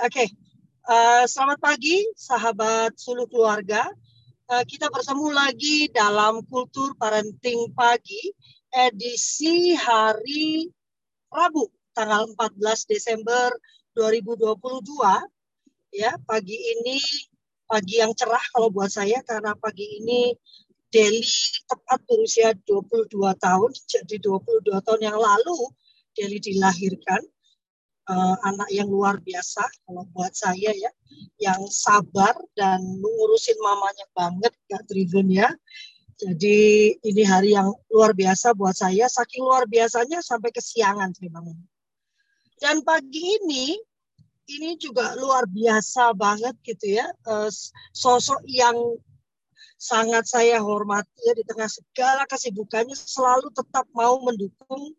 Oke, okay. uh, selamat pagi sahabat Sulu Keluarga. Uh, kita bersama lagi dalam Kultur Parenting Pagi edisi hari Rabu tanggal 14 Desember 2022. Ya, pagi ini pagi yang cerah kalau buat saya karena pagi ini Deli tepat berusia 22 tahun. Jadi 22 tahun yang lalu Deli dilahirkan uh, anak yang luar biasa kalau buat saya ya, yang sabar dan mengurusin mamanya banget Kak Tribun ya. Jadi ini hari yang luar biasa buat saya, saking luar biasanya sampai kesiangan kasih. Dan pagi ini ini juga luar biasa banget gitu ya, uh, sosok yang sangat saya hormati ya di tengah segala kesibukannya selalu tetap mau mendukung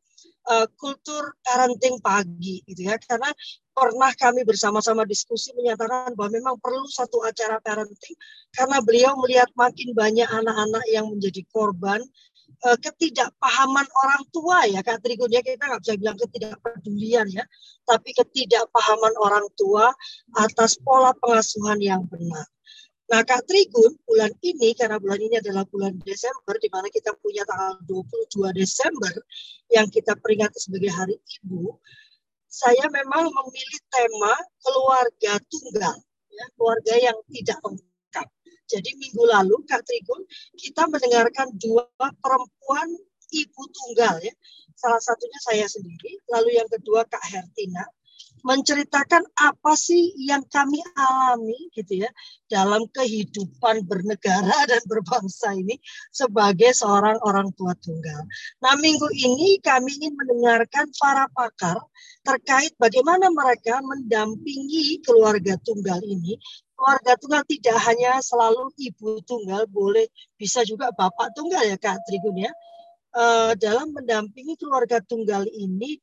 uh, kultur parenting pagi gitu ya karena pernah kami bersama-sama diskusi menyatakan bahwa memang perlu satu acara parenting karena beliau melihat makin banyak anak-anak yang menjadi korban uh, ketidakpahaman orang tua ya Kak Trigun ya kita nggak bisa bilang ketidakpedulian ya tapi ketidakpahaman orang tua atas pola pengasuhan yang benar. Nah, Kak Trigun, bulan ini, karena bulan ini adalah bulan Desember, di mana kita punya tanggal 22 Desember, yang kita peringati sebagai Hari Ibu, saya memang memilih tema keluarga tunggal, ya, keluarga yang tidak lengkap. Jadi minggu lalu, Kak Trigun, kita mendengarkan dua perempuan ibu tunggal, ya. Salah satunya saya sendiri, lalu yang kedua Kak Hertina menceritakan apa sih yang kami alami gitu ya dalam kehidupan bernegara dan berbangsa ini sebagai seorang orang tua tunggal. Nah, minggu ini kami ingin mendengarkan para pakar terkait bagaimana mereka mendampingi keluarga tunggal ini. Keluarga tunggal tidak hanya selalu ibu tunggal, boleh bisa juga bapak tunggal ya Kak Trigun ya. Uh, dalam mendampingi keluarga tunggal ini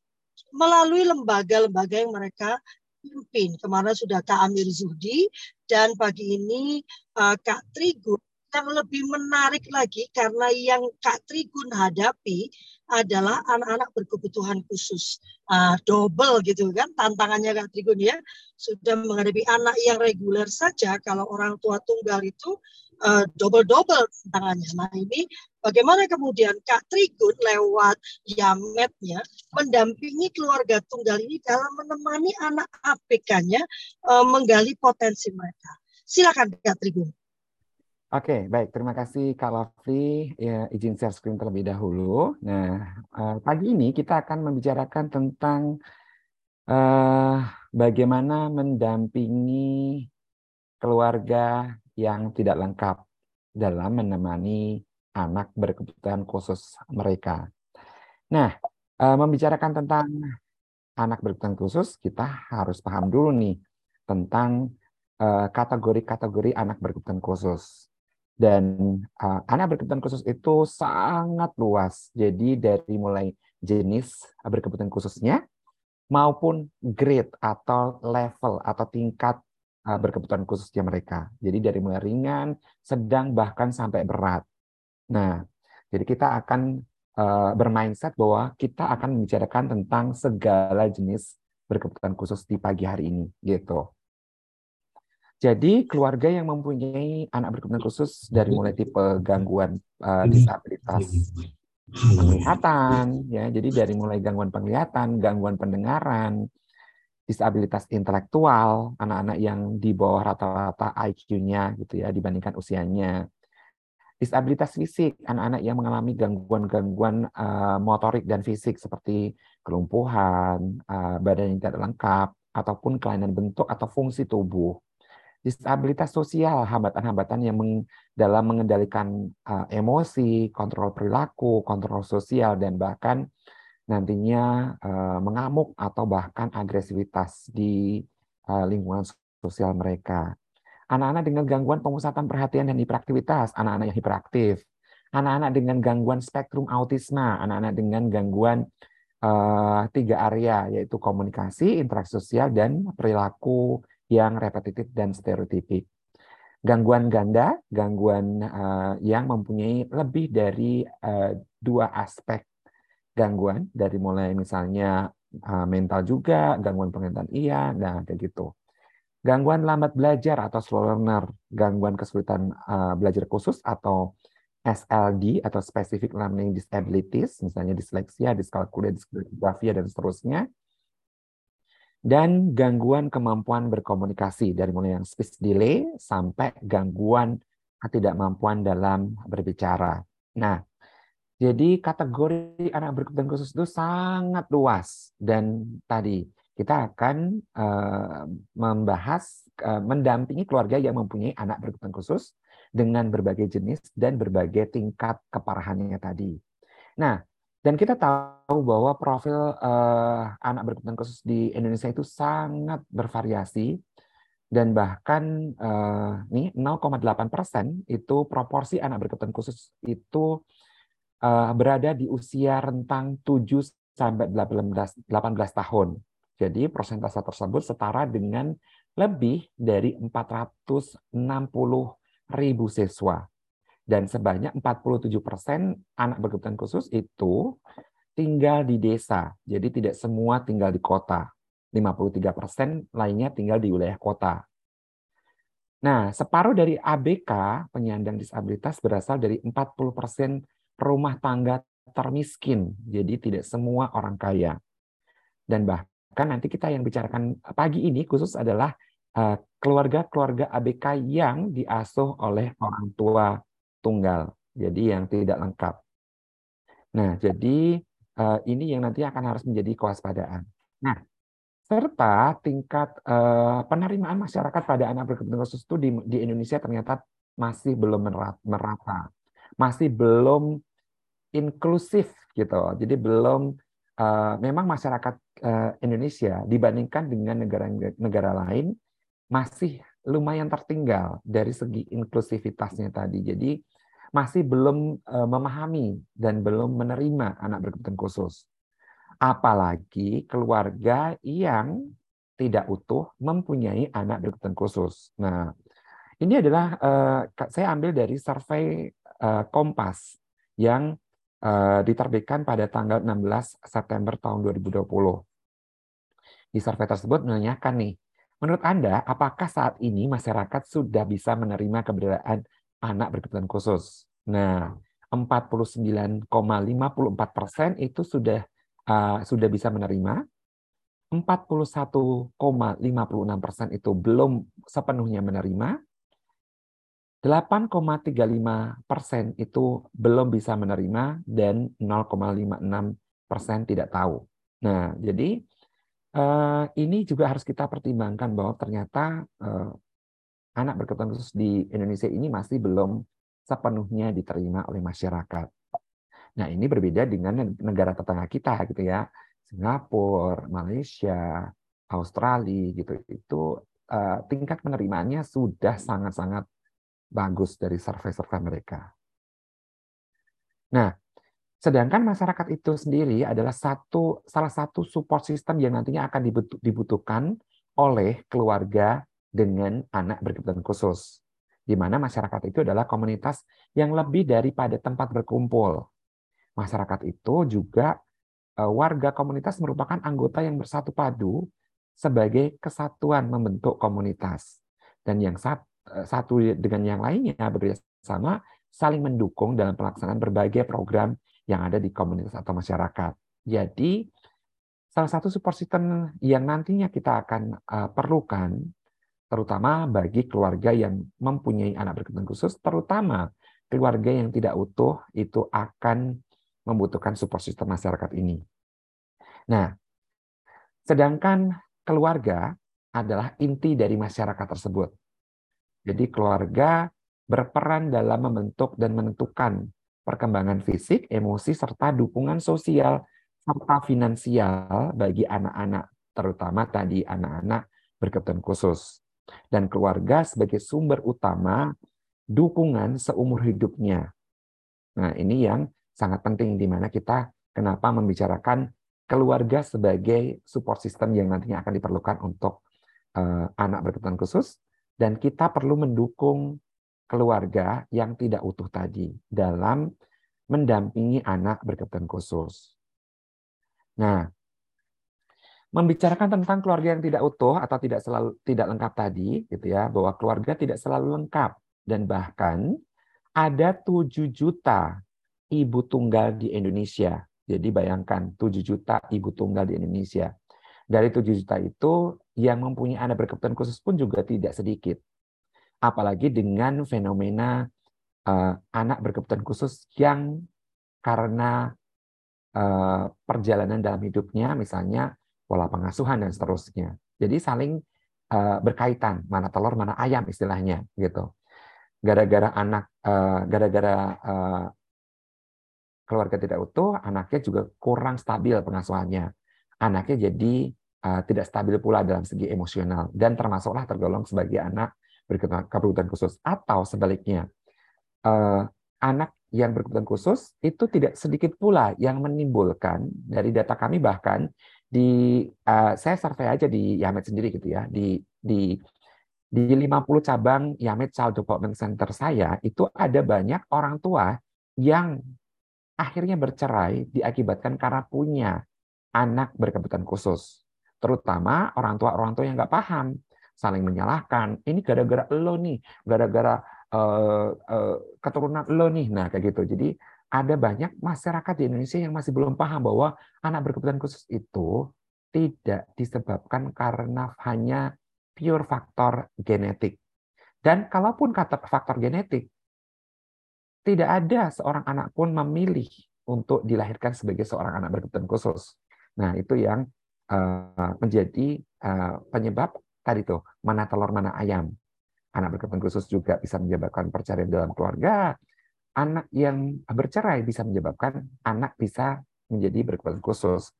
melalui lembaga-lembaga yang mereka pimpin. Kemarin sudah Kak Amir Zuhdi dan pagi ini uh, Kak Trigun yang lebih menarik lagi karena yang Kak Trigun hadapi adalah anak-anak berkebutuhan khusus. Uh, double gitu kan tantangannya Kak Trigun ya. Sudah menghadapi anak yang reguler saja kalau orang tua tunggal itu uh, double-double tantangannya. Nah ini bagaimana kemudian Kak Trigun lewat Yametnya mendampingi keluarga tunggal ini dalam menemani anak APK-nya uh, menggali potensi mereka. Silakan Kak Trigun. Oke, baik. Terima kasih Kak Lafri. Ya, izin share screen terlebih dahulu. Nah, uh, pagi ini kita akan membicarakan tentang uh, bagaimana mendampingi keluarga yang tidak lengkap dalam menemani anak berkebutuhan khusus mereka. Nah, eh, membicarakan tentang anak berkebutuhan khusus, kita harus paham dulu nih tentang eh, kategori-kategori anak berkebutuhan khusus. Dan uh, anak berkebutuhan khusus itu sangat luas. Jadi dari mulai jenis berkebutuhan khususnya maupun grade atau level atau tingkat uh, berkebutuhan khususnya mereka. Jadi dari mulai ringan, sedang, bahkan sampai berat. Nah, jadi kita akan uh, bermindset bahwa kita akan membicarakan tentang segala jenis berkebutuhan khusus di pagi hari ini, gitu. Jadi keluarga yang mempunyai anak berkebutuhan khusus dari mulai tipe gangguan uh, disabilitas penglihatan, ya, jadi dari mulai gangguan penglihatan, gangguan pendengaran, disabilitas intelektual, anak-anak yang di bawah rata-rata IQ-nya gitu ya dibandingkan usianya. Disabilitas fisik, anak-anak yang mengalami gangguan-gangguan uh, motorik dan fisik seperti kelumpuhan, uh, badan yang tidak lengkap, ataupun kelainan bentuk atau fungsi tubuh. Disabilitas sosial, hambatan-hambatan yang meng, dalam mengendalikan uh, emosi, kontrol perilaku, kontrol sosial, dan bahkan nantinya uh, mengamuk atau bahkan agresivitas di uh, lingkungan sosial mereka. Anak-anak dengan gangguan pemusatan perhatian dan hiperaktivitas, anak-anak yang hiperaktif. Anak-anak dengan gangguan spektrum autisme, anak-anak dengan gangguan uh, tiga area, yaitu komunikasi, interaksi sosial, dan perilaku yang repetitif dan stereotipik. Gangguan ganda, gangguan uh, yang mempunyai lebih dari uh, dua aspek gangguan dari mulai misalnya uh, mental juga, gangguan penglihatan iya, nah kayak gitu. gangguan lambat belajar atau slow learner, gangguan kesulitan uh, belajar khusus atau SLD atau Specific Learning Disabilities, misalnya disleksia, diskalkulia, disgrafia, dan seterusnya. Dan gangguan kemampuan berkomunikasi, dari mulai yang speech delay sampai gangguan ketidakmampuan dalam berbicara. Nah, jadi kategori anak berkebutuhan khusus itu sangat luas. Dan tadi kita akan uh, membahas, uh, mendampingi keluarga yang mempunyai anak berkebutuhan khusus, dengan berbagai jenis dan berbagai tingkat keparahannya tadi. Nah, dan kita tahu bahwa profil uh, anak berkebutuhan khusus di Indonesia itu sangat bervariasi dan bahkan uh, nih 0,8 persen itu proporsi anak berkebutuhan khusus itu uh, berada di usia rentang 7 sampai 18, 18 tahun. Jadi persentase tersebut setara dengan lebih dari 460 ribu siswa. Dan sebanyak 47 persen anak berkebutuhan khusus itu tinggal di desa. Jadi tidak semua tinggal di kota. 53 persen lainnya tinggal di wilayah kota. Nah, separuh dari ABK penyandang disabilitas berasal dari 40 persen rumah tangga termiskin. Jadi tidak semua orang kaya. Dan bahkan nanti kita yang bicarakan pagi ini khusus adalah Eh, keluarga-keluarga ABK yang diasuh oleh orang tua tunggal, jadi yang tidak lengkap. Nah, jadi eh, ini yang nanti akan harus menjadi kewaspadaan. Nah, serta tingkat eh, penerimaan masyarakat pada anak berkebutuhan khusus itu di, di Indonesia ternyata masih belum merata, masih belum inklusif gitu. Jadi belum memang masyarakat Indonesia dibandingkan dengan negara-negara lain masih lumayan tertinggal dari segi inklusivitasnya tadi. Jadi masih belum eh, memahami dan belum menerima anak berkebutuhan khusus. Apalagi keluarga yang tidak utuh mempunyai anak berkebutuhan khusus. Nah, ini adalah eh, saya ambil dari survei eh, Kompas yang diterbitkan pada tanggal 16 September tahun 2020. Di survei tersebut menanyakan nih, Menurut Anda, apakah saat ini masyarakat sudah bisa menerima keberadaan anak berkebutuhan khusus? Nah, 49,54 persen itu sudah uh, sudah bisa menerima. 41,56 persen itu belum sepenuhnya menerima. 8,35 persen itu belum bisa menerima dan 0,56 persen tidak tahu. Nah, jadi ini juga harus kita pertimbangkan bahwa ternyata uh, anak berkebutuhan khusus di Indonesia ini masih belum sepenuhnya diterima oleh masyarakat. Nah, ini berbeda dengan negara tetangga kita gitu ya. Singapura, Malaysia, Australia gitu. Itu uh, tingkat penerimaannya sudah sangat-sangat bagus dari survei-survei mereka. Nah, Sedangkan masyarakat itu sendiri adalah satu salah satu support system yang nantinya akan dibutuhkan oleh keluarga dengan anak berkebutuhan khusus. Di mana masyarakat itu adalah komunitas yang lebih daripada tempat berkumpul. Masyarakat itu juga e, warga komunitas merupakan anggota yang bersatu padu sebagai kesatuan membentuk komunitas. Dan yang e, satu dengan yang lainnya bekerja sama saling mendukung dalam pelaksanaan berbagai program yang ada di komunitas atau masyarakat. Jadi salah satu support system yang nantinya kita akan uh, perlukan terutama bagi keluarga yang mempunyai anak berkebutuhan khusus, terutama keluarga yang tidak utuh itu akan membutuhkan support system masyarakat ini. Nah, sedangkan keluarga adalah inti dari masyarakat tersebut. Jadi keluarga berperan dalam membentuk dan menentukan perkembangan fisik, emosi, serta dukungan sosial serta finansial bagi anak-anak, terutama tadi anak-anak berkebutuhan khusus. Dan keluarga sebagai sumber utama dukungan seumur hidupnya. Nah, ini yang sangat penting di mana kita kenapa membicarakan keluarga sebagai support system yang nantinya akan diperlukan untuk uh, anak berkebutuhan khusus dan kita perlu mendukung keluarga yang tidak utuh tadi dalam mendampingi anak berkebutuhan khusus. Nah, membicarakan tentang keluarga yang tidak utuh atau tidak selalu tidak lengkap tadi gitu ya bahwa keluarga tidak selalu lengkap dan bahkan ada 7 juta ibu tunggal di Indonesia. Jadi bayangkan 7 juta ibu tunggal di Indonesia. Dari 7 juta itu yang mempunyai anak berkebutuhan khusus pun juga tidak sedikit. Apalagi dengan fenomena uh, anak berkebutuhan khusus yang karena uh, perjalanan dalam hidupnya misalnya pola pengasuhan dan seterusnya. Jadi saling uh, berkaitan, mana telur mana ayam istilahnya gitu. Gara-gara anak uh, gara-gara uh, keluarga tidak utuh, anaknya juga kurang stabil pengasuhannya. Anaknya jadi uh, tidak stabil pula dalam segi emosional dan termasuklah tergolong sebagai anak berkebutuhan khusus atau sebaliknya. Uh, anak yang berkebutuhan khusus itu tidak sedikit pula yang menimbulkan dari data kami bahkan di uh, saya survei aja di Yamed sendiri gitu ya di di di 50 cabang Yamed Child Development Center saya itu ada banyak orang tua yang akhirnya bercerai diakibatkan karena punya anak berkebutuhan khusus terutama orang tua orang tua yang nggak paham saling menyalahkan ini gara-gara lo nih gara-gara uh, uh, keturunan lo nih nah kayak gitu jadi ada banyak masyarakat di Indonesia yang masih belum paham bahwa anak berkebutuhan khusus itu tidak disebabkan karena hanya pure faktor genetik. Dan kalaupun kata faktor genetik, tidak ada seorang anak pun memilih untuk dilahirkan sebagai seorang anak berkebutuhan khusus. Nah, itu yang uh, menjadi penyebab tadi tuh, mana telur mana ayam. Anak berkebutuhan khusus juga bisa menyebabkan perceraian dalam keluarga, anak yang bercerai bisa menyebabkan anak bisa menjadi berkebutuhan khusus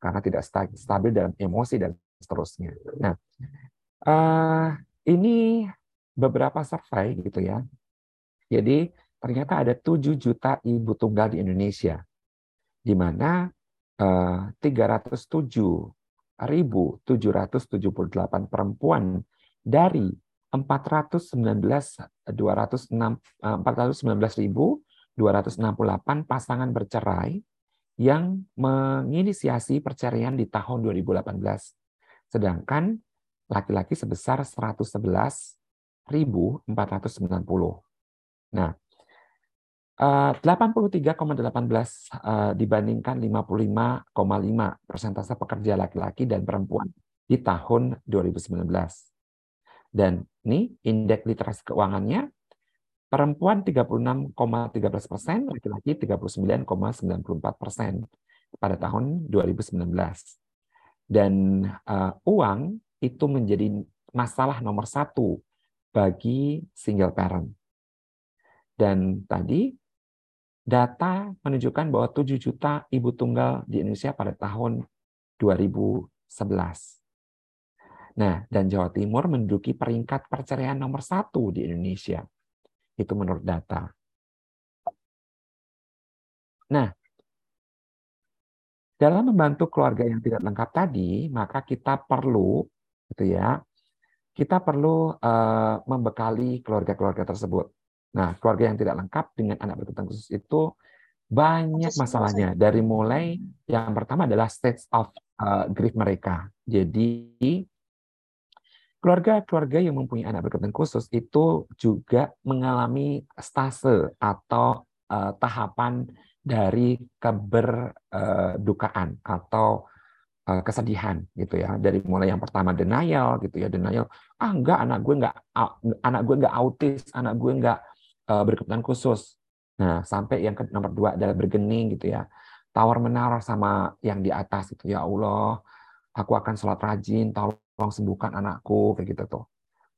karena tidak stabil dalam emosi dan seterusnya. Nah, uh, ini beberapa survei gitu ya. Jadi ternyata ada 7 juta ibu tunggal di Indonesia, di mana uh, 307.778 perempuan dari 419 419.268 pasangan bercerai yang menginisiasi perceraian di tahun 2018. Sedangkan laki-laki sebesar 111.490. Nah, 83,18 eh, eh, dibandingkan 55,5 persentase pekerja laki-laki dan perempuan di tahun 2019. Dan ini indeks literasi keuangannya perempuan 36,13 persen, laki-laki 39,94 persen pada tahun 2019. Dan uh, uang itu menjadi masalah nomor satu bagi single parent. Dan tadi data menunjukkan bahwa 7 juta ibu tunggal di Indonesia pada tahun 2011. Nah, dan Jawa Timur menduduki peringkat perceraian nomor satu di Indonesia. Itu menurut data. Nah, dalam membantu keluarga yang tidak lengkap tadi, maka kita perlu, gitu ya, kita perlu uh, membekali keluarga-keluarga tersebut. Nah, keluarga yang tidak lengkap dengan anak berkebutuhan khusus itu banyak masalahnya. Dari mulai yang pertama adalah stage of uh, grief mereka. Jadi Keluarga-keluarga yang mempunyai anak berkebutuhan khusus itu juga mengalami stase atau uh, tahapan dari keberdukaan uh, atau uh, kesedihan gitu ya dari mulai yang pertama denial gitu ya denial ah enggak anak gue enggak anak gue enggak autis anak gue enggak uh, berkebutuhan khusus. Nah sampai yang ke nomor dua adalah bergening gitu ya. Tawar menawar sama yang di atas itu ya Allah aku akan sholat rajin tolong sembuhkan anakku kayak gitu tuh.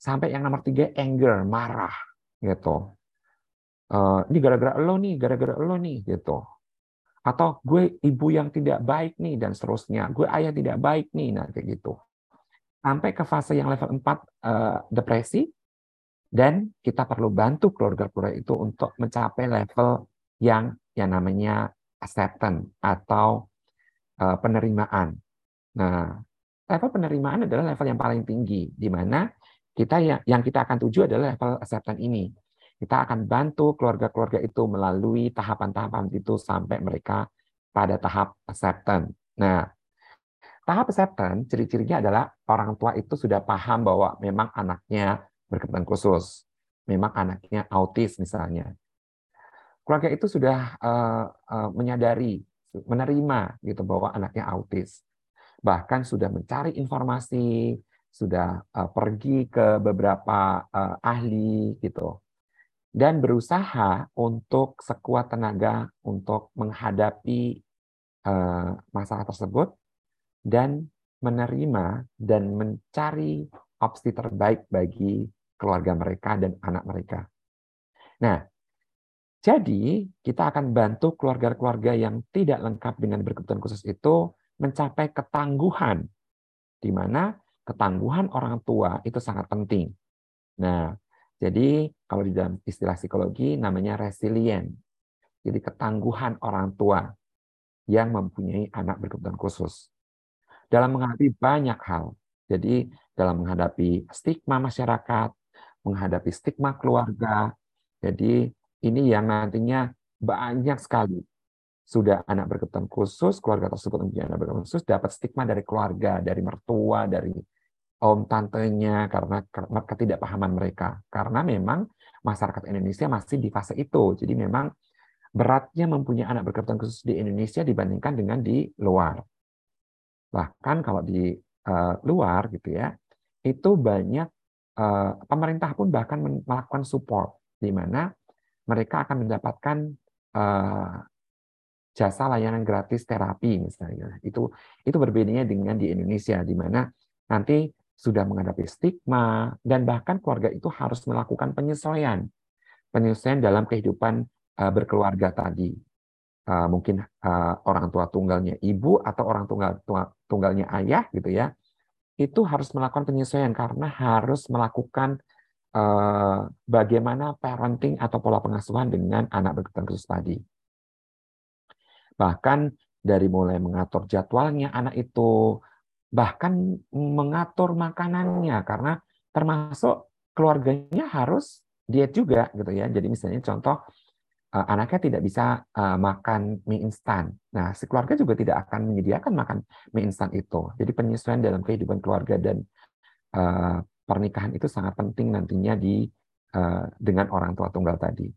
Sampai yang nomor tiga anger marah gitu. Uh, ini gara-gara lo nih gara-gara lo nih gitu. Atau gue ibu yang tidak baik nih dan seterusnya. Gue ayah tidak baik nih nah kayak gitu. Sampai ke fase yang level 4 uh, eh, depresi dan kita perlu bantu keluarga-keluarga itu untuk mencapai level yang yang namanya acceptance atau uh, penerimaan. Nah, level penerimaan adalah level yang paling tinggi, di mana kita yang, yang kita akan tuju adalah level acceptance ini. Kita akan bantu keluarga-keluarga itu melalui tahapan-tahapan itu sampai mereka pada tahap acceptance. Nah, Tahap acceptance, ciri-cirinya adalah orang tua itu sudah paham bahwa memang anaknya berkebutuhan khusus. Memang anaknya autis misalnya. Keluarga itu sudah uh, uh, menyadari, menerima gitu bahwa anaknya autis. Bahkan sudah mencari informasi, sudah uh, pergi ke beberapa uh, ahli gitu. Dan berusaha untuk sekuat tenaga untuk menghadapi uh, masalah tersebut dan menerima dan mencari opsi terbaik bagi keluarga mereka dan anak mereka. Nah, jadi kita akan bantu keluarga-keluarga yang tidak lengkap dengan berkebutuhan khusus itu mencapai ketangguhan, di mana ketangguhan orang tua itu sangat penting. Nah, jadi kalau di dalam istilah psikologi namanya resilient. Jadi ketangguhan orang tua yang mempunyai anak berkebutuhan khusus dalam menghadapi banyak hal. Jadi dalam menghadapi stigma masyarakat, menghadapi stigma keluarga. Jadi ini yang nantinya banyak sekali sudah anak berkebutuhan khusus, keluarga tersebut mempunyai anak berkebutuhan khusus, dapat stigma dari keluarga, dari mertua, dari om tantenya karena ketidakpahaman mereka. Karena memang masyarakat Indonesia masih di fase itu. Jadi memang beratnya mempunyai anak berkebutuhan khusus di Indonesia dibandingkan dengan di luar. Bahkan kalau di uh, luar gitu ya, itu banyak pemerintah pun bahkan melakukan support di mana mereka akan mendapatkan uh, jasa layanan gratis terapi misalnya. Itu itu berbedanya dengan di Indonesia di mana nanti sudah menghadapi stigma dan bahkan keluarga itu harus melakukan penyesuaian. Penyesuaian dalam kehidupan uh, berkeluarga tadi. Mungkin orang tua tunggalnya ibu atau orang tunggal tunggalnya ayah gitu ya itu harus melakukan penyesuaian karena harus melakukan uh, bagaimana parenting atau pola pengasuhan dengan anak berkebutuhan khusus tadi. Bahkan dari mulai mengatur jadwalnya anak itu bahkan mengatur makanannya karena termasuk keluarganya harus diet juga gitu ya. Jadi misalnya contoh uh, anaknya tidak bisa uh, makan mie instan. Nah, si keluarga juga tidak akan menyediakan makan mie instan itu. Jadi penyesuaian dalam kehidupan keluarga dan uh, pernikahan itu sangat penting nantinya di uh, dengan orang tua tunggal tadi.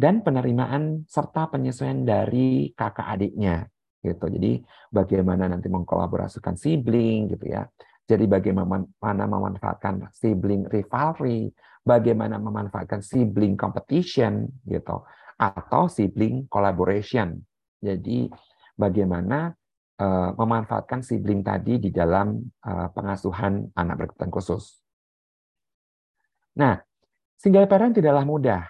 Dan penerimaan serta penyesuaian dari kakak adiknya gitu. Jadi bagaimana nanti mengkolaborasikan sibling gitu ya. Jadi bagaimana memanfaatkan sibling rivalry, bagaimana memanfaatkan sibling competition gitu atau sibling collaboration. Jadi bagaimana uh, memanfaatkan sibling tadi di dalam uh, pengasuhan anak berkebutuhan khusus. Nah, single parent tidaklah mudah.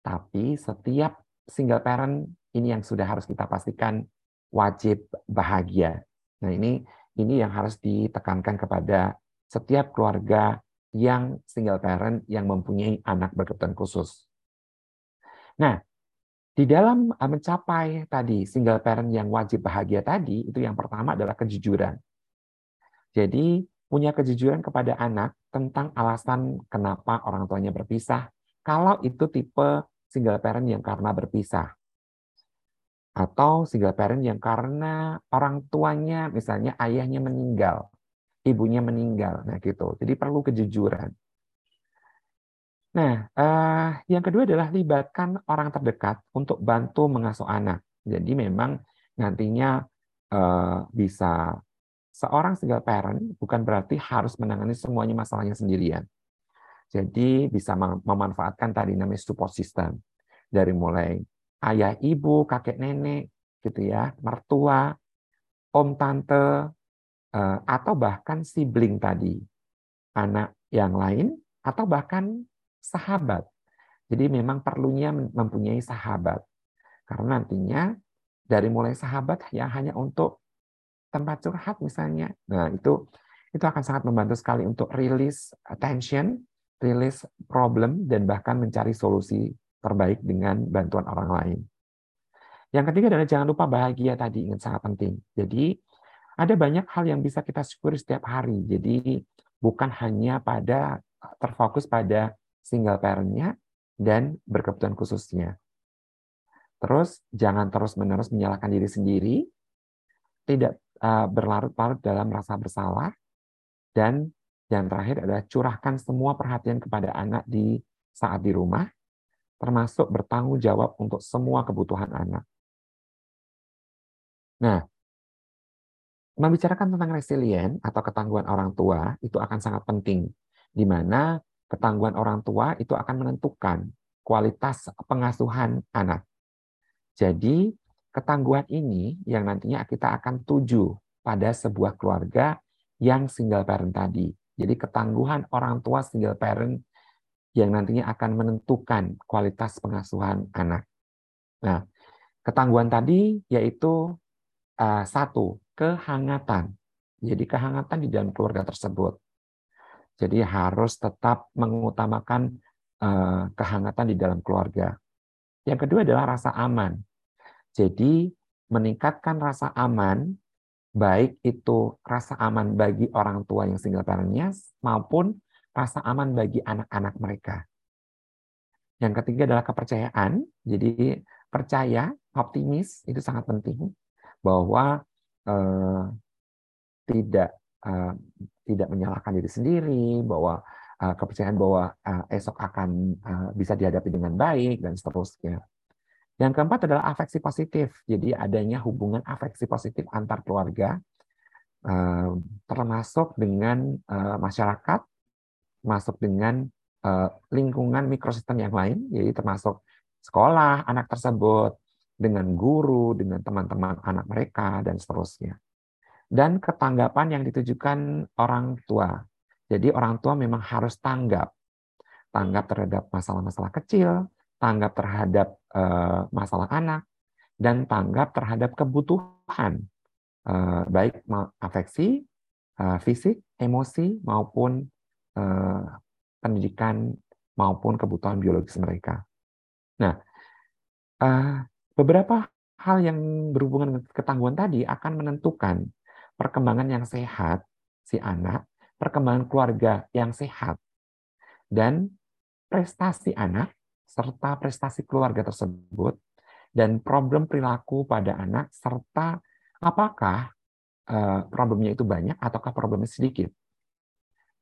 Tapi setiap single parent ini yang sudah harus kita pastikan wajib bahagia. Nah, ini ini yang harus ditekankan kepada setiap keluarga yang single parent yang mempunyai anak berkebutuhan khusus. Nah, di dalam eh, mencapai tadi single parent yang wajib bahagia tadi, itu yang pertama adalah kejujuran. Jadi, punya kejujuran kepada anak tentang alasan kenapa orang tuanya berpisah, kalau itu tipe single parent yang karena berpisah. Atau single parent yang karena orang tuanya, misalnya ayahnya meninggal, ibunya meninggal, nah gitu. Jadi perlu kejujuran. Nah, uh, yang kedua adalah libatkan orang terdekat untuk bantu mengasuh anak. Jadi memang nantinya uh, bisa seorang single parent bukan berarti harus menangani semuanya masalahnya sendirian. Jadi bisa memanfaatkan tadi namanya support system dari mulai ayah, ibu, kakek, nenek, gitu ya, mertua, om, tante, uh, atau bahkan sibling tadi, anak yang lain, atau bahkan sahabat. Jadi memang perlunya mempunyai sahabat. Karena nantinya dari mulai sahabat ya hanya untuk tempat curhat misalnya. Nah, itu itu akan sangat membantu sekali untuk rilis attention, rilis problem dan bahkan mencari solusi terbaik dengan bantuan orang lain. Yang ketiga adalah jangan lupa bahagia tadi, ingat sangat penting. Jadi ada banyak hal yang bisa kita syukuri setiap hari. Jadi bukan hanya pada terfokus pada single parent-nya dan berkebutuhan khususnya. Terus jangan terus-menerus menyalahkan diri sendiri. Tidak uh, berlarut-larut dalam rasa bersalah, dan yang terakhir adalah curahkan semua perhatian kepada anak di saat di rumah, termasuk bertanggung jawab untuk semua kebutuhan anak. Nah, membicarakan tentang resilient atau ketangguhan orang tua itu akan sangat penting, di mana ketangguhan orang tua itu akan menentukan kualitas pengasuhan anak. Jadi, ketangguhan ini yang nantinya kita akan tuju pada sebuah keluarga yang single parent tadi. Jadi ketangguhan orang tua single parent yang nantinya akan menentukan kualitas pengasuhan anak. Nah, ketangguhan tadi yaitu uh, satu kehangatan. Jadi kehangatan di dalam keluarga tersebut. Jadi harus tetap mengutamakan uh, kehangatan di dalam keluarga. Yang kedua adalah rasa aman. Jadi meningkatkan rasa aman, baik itu rasa aman bagi orang tua yang single parentnya maupun rasa aman bagi anak-anak mereka. Yang ketiga adalah kepercayaan. Jadi percaya, optimis itu sangat penting bahwa eh, tidak eh, tidak menyalahkan diri sendiri, bahwa eh, kepercayaan bahwa eh, esok akan eh, bisa dihadapi dengan baik dan seterusnya. Yang keempat adalah afeksi positif. Jadi adanya hubungan afeksi positif antar keluarga, eh, termasuk dengan eh, masyarakat, masuk dengan eh, lingkungan mikrosistem yang lain, jadi termasuk sekolah anak tersebut, dengan guru, dengan teman-teman anak mereka, dan seterusnya. Dan ketanggapan yang ditujukan orang tua. Jadi orang tua memang harus tanggap. Tanggap terhadap masalah-masalah kecil, tanggap terhadap uh, masalah anak, dan tanggap terhadap kebutuhan, uh, baik afeksi, uh, fisik, emosi, maupun pendidikan, maupun kebutuhan biologis mereka. Nah, beberapa hal yang berhubungan dengan ketangguhan tadi akan menentukan perkembangan yang sehat si anak, perkembangan keluarga yang sehat, dan prestasi anak serta prestasi keluarga tersebut dan problem perilaku pada anak serta apakah eh, problemnya itu banyak ataukah problemnya sedikit.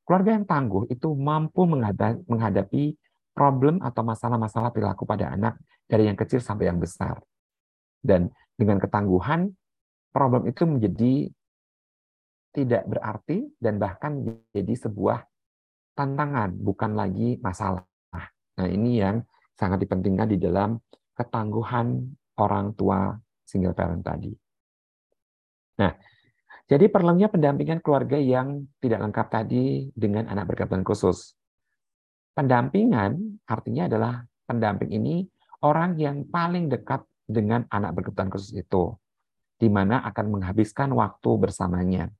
Keluarga yang tangguh itu mampu menghadapi problem atau masalah-masalah perilaku pada anak dari yang kecil sampai yang besar. Dan dengan ketangguhan, problem itu menjadi tidak berarti dan bahkan menjadi sebuah tantangan, bukan lagi masalah. Nah, ini yang sangat dipentingkan di dalam ketangguhan orang tua single parent tadi. Nah, jadi perlunya pendampingan keluarga yang tidak lengkap tadi dengan anak berkebutuhan khusus. Pendampingan artinya adalah pendamping ini orang yang paling dekat dengan anak berkebutuhan khusus itu, di mana akan menghabiskan waktu bersamanya.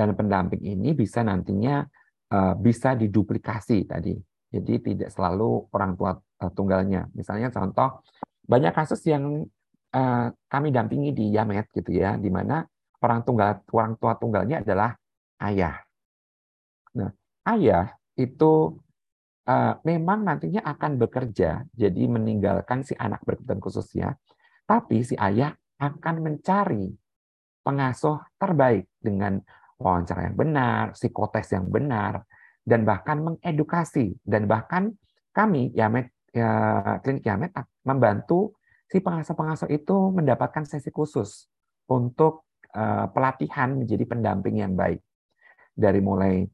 Dan pendamping ini bisa nantinya uh, bisa diduplikasi tadi. Jadi tidak selalu orang tua uh, tunggalnya. Misalnya contoh banyak kasus yang uh, kami dampingi di Yamet gitu ya, di mana orang tunggal orang tua tunggalnya adalah ayah. Nah, ayah itu uh, memang nantinya akan bekerja, jadi meninggalkan si anak berkebutuhan khususnya, tapi si ayah akan mencari pengasuh terbaik dengan wawancara yang benar, psikotes yang benar, dan bahkan mengedukasi dan bahkan kami Yamet ya, klinik Yamet membantu si pengasuh-pengasuh itu mendapatkan sesi khusus untuk uh, pelatihan menjadi pendamping yang baik. Dari mulai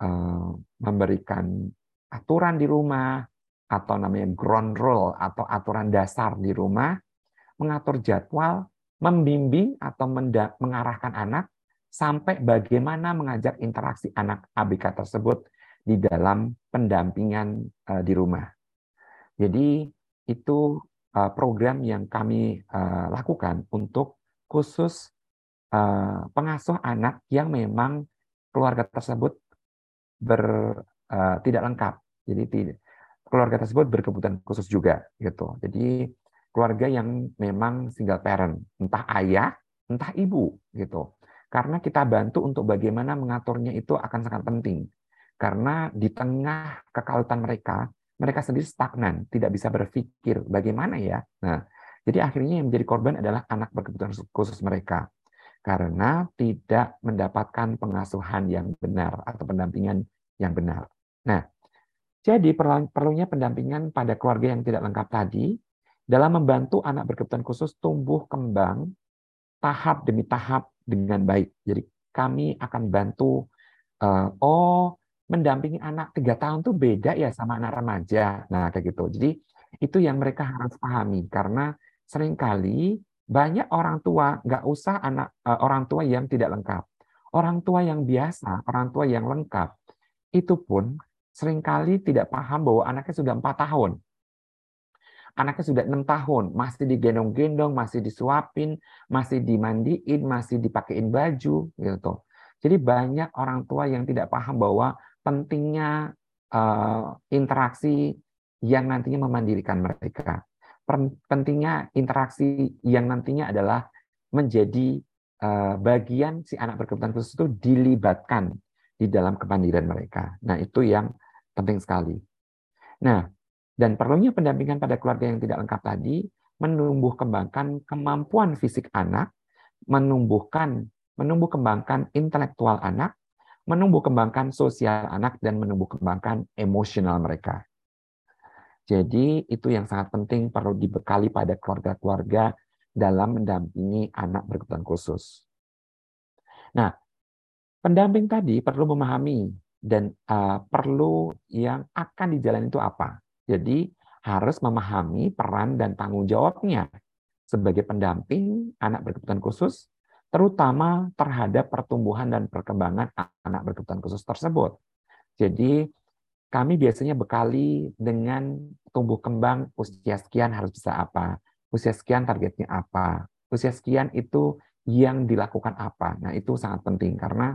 uh, memberikan aturan di rumah atau namanya ground rule atau aturan dasar di rumah, mengatur jadwal, membimbing atau mengarahkan anak sampai bagaimana mengajak interaksi anak ABK tersebut di dalam pendampingan uh, di rumah. Jadi itu uh, program yang kami uh, lakukan untuk khusus uh, pengasuh anak yang memang keluarga tersebut ber, uh, tidak lengkap. Jadi tidak keluarga tersebut berkebutuhan khusus juga gitu. Jadi keluarga yang memang single parent, entah ayah, entah ibu gitu. Karena kita bantu untuk bagaimana mengaturnya itu akan sangat penting karena di tengah kekalutan mereka, mereka sendiri stagnan, tidak bisa berpikir bagaimana ya. Nah, jadi akhirnya yang menjadi korban adalah anak berkebutuhan khusus mereka. karena tidak mendapatkan pengasuhan yang benar atau pendampingan yang benar. Nah, jadi perlunya pendampingan pada keluarga yang tidak lengkap tadi dalam membantu anak berkebutuhan khusus tumbuh kembang tahap demi tahap dengan baik. Jadi kami akan bantu, uh, oh mendampingi anak tiga tahun tuh beda ya sama anak remaja. Nah kayak gitu. Jadi itu yang mereka harus pahami karena sering kali banyak orang tua nggak usah anak uh, orang tua yang tidak lengkap. Orang tua yang biasa, orang tua yang lengkap, itu pun sering kali tidak paham bahwa anaknya sudah empat tahun. Anaknya sudah enam tahun, masih digendong-gendong, masih disuapin, masih dimandiin, masih dipakein baju, gitu. Jadi banyak orang tua yang tidak paham bahwa pentingnya uh, interaksi yang nantinya memandirikan mereka. Pentingnya interaksi yang nantinya adalah menjadi uh, bagian si anak berkebutuhan khusus itu dilibatkan di dalam kemandirian mereka. Nah, itu yang penting sekali. Nah, dan perlunya pendampingan pada keluarga yang tidak lengkap tadi menumbuh kembangkan kemampuan fisik anak, menumbuhkan menumbuh kembangkan intelektual anak, menumbuh kembangkan sosial anak dan menumbuh kembangkan emosional mereka. Jadi itu yang sangat penting perlu dibekali pada keluarga-keluarga dalam mendampingi anak berkebutuhan khusus. Nah, pendamping tadi perlu memahami dan uh, perlu yang akan dijalani itu apa. Jadi harus memahami peran dan tanggung jawabnya sebagai pendamping anak berkebutuhan khusus, terutama terhadap pertumbuhan dan perkembangan anak berkebutuhan khusus tersebut. Jadi kami biasanya bekali dengan tumbuh kembang usia sekian harus bisa apa, usia sekian targetnya apa, usia sekian itu yang dilakukan apa. Nah itu sangat penting karena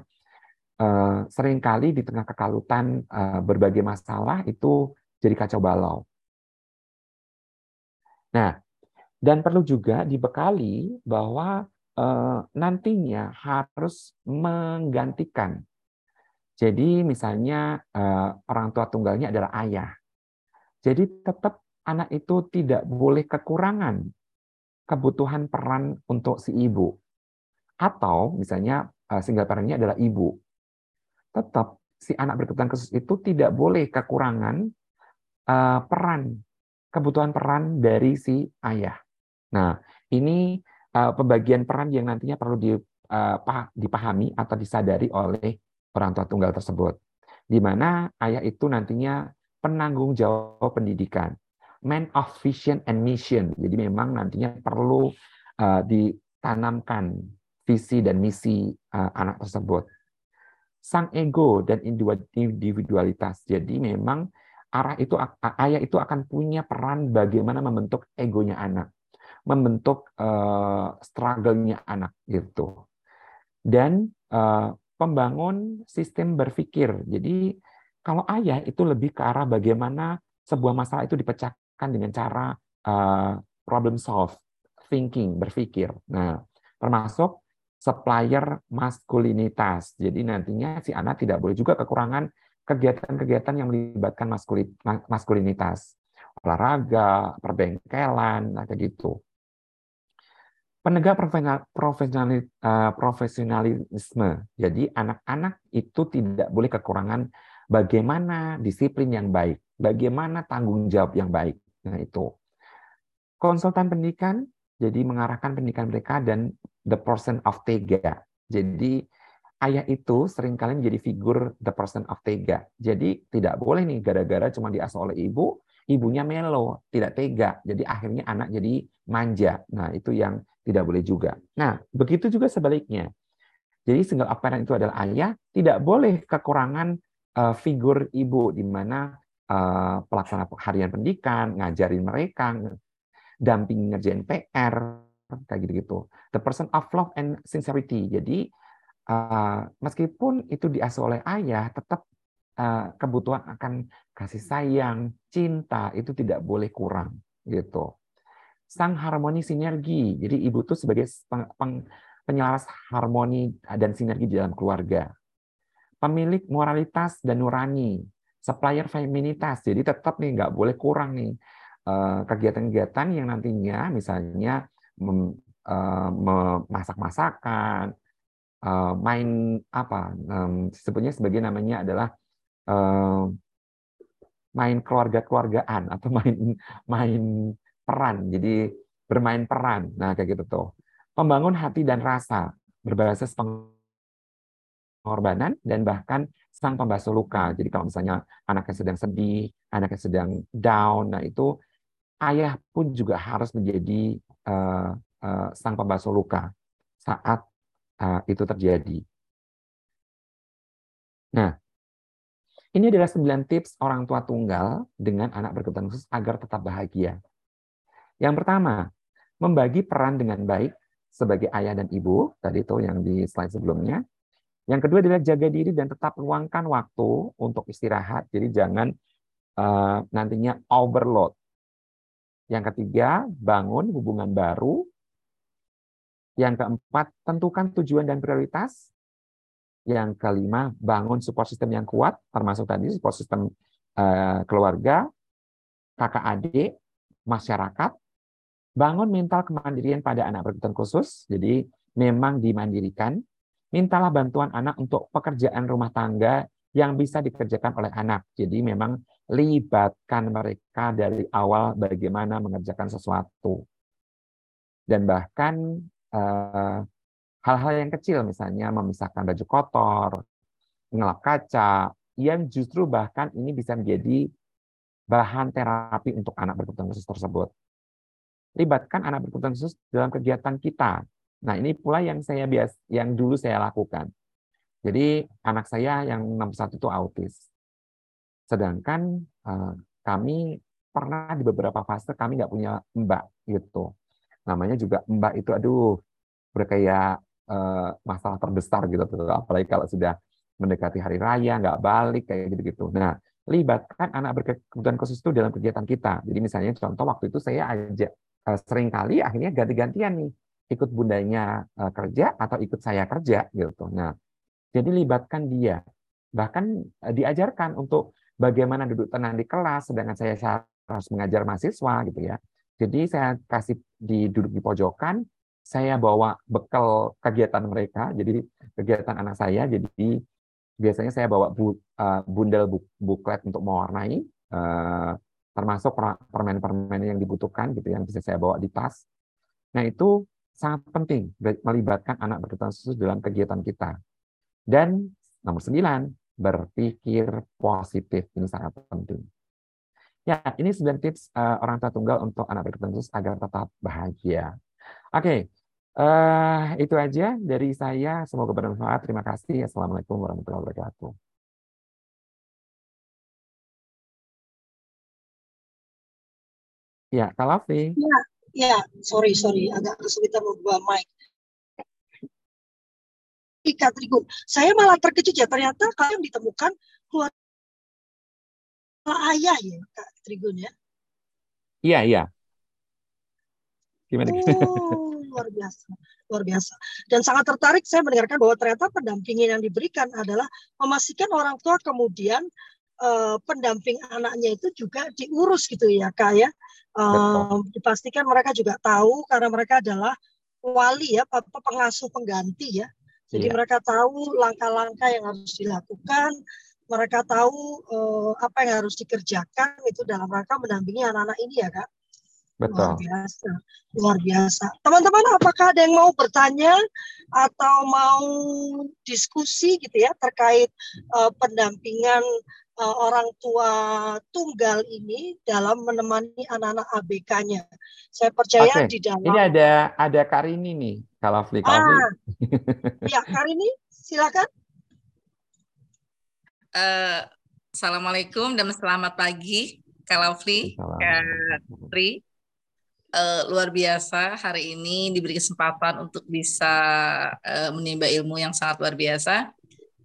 uh, sering kali di tengah kekalutan uh, berbagai masalah itu jadi kacau balau. Nah, dan perlu juga dibekali bahwa uh, nantinya harus menggantikan. Jadi misalnya uh, orang tua tunggalnya adalah ayah. Jadi tetap anak itu tidak boleh kekurangan kebutuhan peran untuk si ibu. Atau misalnya single parentnya adalah ibu tetap si anak berkebutuhan khusus itu tidak boleh kekurangan uh, peran, kebutuhan peran dari si ayah. Nah, ini uh, pembagian peran yang nantinya perlu uh, dipahami atau disadari oleh orang tua tunggal tersebut. Di mana ayah itu nantinya penanggung jawab pendidikan, man of vision and mission. Jadi memang nantinya perlu uh, ditanamkan visi dan misi uh, anak tersebut sang ego dan individualitas. Jadi memang arah itu ayah itu akan punya peran bagaimana membentuk egonya anak, membentuk uh, struggle-nya anak gitu. Dan uh, pembangun sistem berpikir. Jadi kalau ayah itu lebih ke arah bagaimana sebuah masalah itu dipecahkan dengan cara uh, problem solve, thinking, berpikir. Nah, termasuk supplier maskulinitas. Jadi nantinya si anak tidak boleh juga kekurangan kegiatan-kegiatan yang melibatkan maskulinitas. Olahraga, perbengkelan, nah kayak gitu. Penegak eh, profesionalisme. Jadi anak-anak itu tidak boleh kekurangan bagaimana disiplin yang baik, bagaimana tanggung jawab yang baik. Nah itu. Konsultan pendidikan jadi mengarahkan pendidikan mereka dan the person of tega. Jadi ayah itu sering kali menjadi figur the person of tega. Jadi tidak boleh nih gara-gara cuma diasuh oleh ibu, ibunya melo, tidak tega. Jadi akhirnya anak jadi manja. Nah, itu yang tidak boleh juga. Nah, begitu juga sebaliknya. Jadi single parent itu adalah ayah, tidak boleh kekurangan uh, figur ibu di mana uh, pelaksana harian pendidikan, ngajarin mereka, damping ngerjain PR kayak gitu-gitu. The person of love and sincerity. Jadi uh, meskipun itu diasuh oleh ayah, tetap uh, kebutuhan akan kasih sayang, cinta itu tidak boleh kurang gitu. Sang harmoni sinergi. Jadi ibu itu sebagai peng, peng, penyelaras harmoni dan sinergi di dalam keluarga. Pemilik moralitas dan nurani, supplier feminitas. Jadi tetap nih nggak boleh kurang nih Eh, kegiatan-kegiatan yang nantinya misalnya uh, memasak masakan, uh, main apa um, sebetulnya sebagai namanya adalah uh, main keluarga-keluargaan atau main main peran. Jadi bermain peran. Nah, kayak gitu tuh. Membangun hati dan rasa berbasis pengorbanan dan bahkan sang pembasuh luka. Jadi kalau misalnya anaknya sedang sedih, anaknya sedang down, nah itu ayah pun juga harus menjadi uh, uh, sang pembasuh luka saat uh, itu terjadi. Nah, ini adalah 9 tips orang tua tunggal dengan anak berkebutuhan khusus agar tetap bahagia. Yang pertama, membagi peran dengan baik sebagai ayah dan ibu, tadi itu yang di slide sebelumnya. Yang kedua adalah jaga diri dan tetap luangkan waktu untuk istirahat. Jadi jangan uh, nantinya overload. Yang ketiga, bangun hubungan baru. Yang keempat, tentukan tujuan dan prioritas. Yang kelima, bangun support system yang kuat, termasuk tadi support system uh, keluarga, kakak adik, masyarakat. Bangun mental kemandirian pada anak berkebutuhan khusus, jadi memang dimandirikan. Mintalah bantuan anak untuk pekerjaan rumah tangga yang bisa dikerjakan oleh anak. Jadi memang libatkan mereka dari awal bagaimana mengerjakan sesuatu. Dan bahkan hal-hal yang kecil misalnya memisahkan baju kotor, ngelap kaca, yang justru bahkan ini bisa menjadi bahan terapi untuk anak berkebutuhan khusus tersebut. Libatkan anak berkebutuhan khusus dalam kegiatan kita. Nah, ini pula yang saya bias yang dulu saya lakukan. Jadi anak saya yang 61 itu autis. Sedangkan uh, kami pernah di beberapa fase kami nggak punya mbak gitu. Namanya juga mbak itu aduh berkayak uh, masalah terbesar gitu apalagi kalau sudah mendekati hari raya nggak balik kayak gitu-gitu. Nah, libatkan anak berkebutuhan khusus itu dalam kegiatan kita. Jadi misalnya contoh waktu itu saya ajak uh, sering kali akhirnya ganti-gantian nih ikut bundanya uh, kerja atau ikut saya kerja gitu. Nah, jadi libatkan dia. Bahkan uh, diajarkan untuk bagaimana duduk tenang di kelas sedangkan saya harus mengajar mahasiswa gitu ya. Jadi saya kasih di duduk di pojokan, saya bawa bekal kegiatan mereka, jadi kegiatan anak saya, jadi biasanya saya bawa bu, uh, bundel buk, buklet untuk mewarnai, uh, termasuk permen-permen yang dibutuhkan gitu yang bisa saya bawa di tas. Nah itu sangat penting melibatkan anak berkebutuhan khusus dalam kegiatan kita. Dan nomor sembilan, berpikir positif ini sangat penting. Ya, ini 9 tips uh, orang tua tunggal untuk anak berkebutuhan agar tetap bahagia. Oke, uh, itu aja dari saya. Semoga bermanfaat. Terima kasih. Assalamualaikum warahmatullahi wabarakatuh. Ya, Kak Lafi. Ya, ya, sorry, sorry. Agak kesulitan membuat mic. Kak Trigun, saya malah terkejut ya. Ternyata kalian ditemukan keluar ayah ya, Kak Trigun ya. Iya, iya. Gimana? Oh luar biasa, luar biasa. Dan sangat tertarik saya mendengarkan bahwa ternyata pendampingan yang diberikan adalah memastikan orang tua kemudian uh, pendamping anaknya itu juga diurus gitu ya kak ya. Uh, dipastikan mereka juga tahu karena mereka adalah wali ya, pengasuh pengganti ya. Jadi iya. mereka tahu langkah-langkah yang harus dilakukan, mereka tahu uh, apa yang harus dikerjakan itu dalam rangka mendampingi anak-anak ini ya kak. Betul. Luar biasa, luar biasa. Teman-teman, apakah ada yang mau bertanya atau mau diskusi gitu ya terkait uh, pendampingan uh, orang tua tunggal ini dalam menemani anak-anak ABK-nya? Saya percaya okay. di dalam. Ini ada ada Karini nih, kalau. Ah, ya Karini, silakan. Uh, Assalamualaikum dan selamat pagi, Kak Fli, Kak Tri uh, luar biasa hari ini diberi kesempatan untuk bisa uh, menimba ilmu yang sangat luar biasa.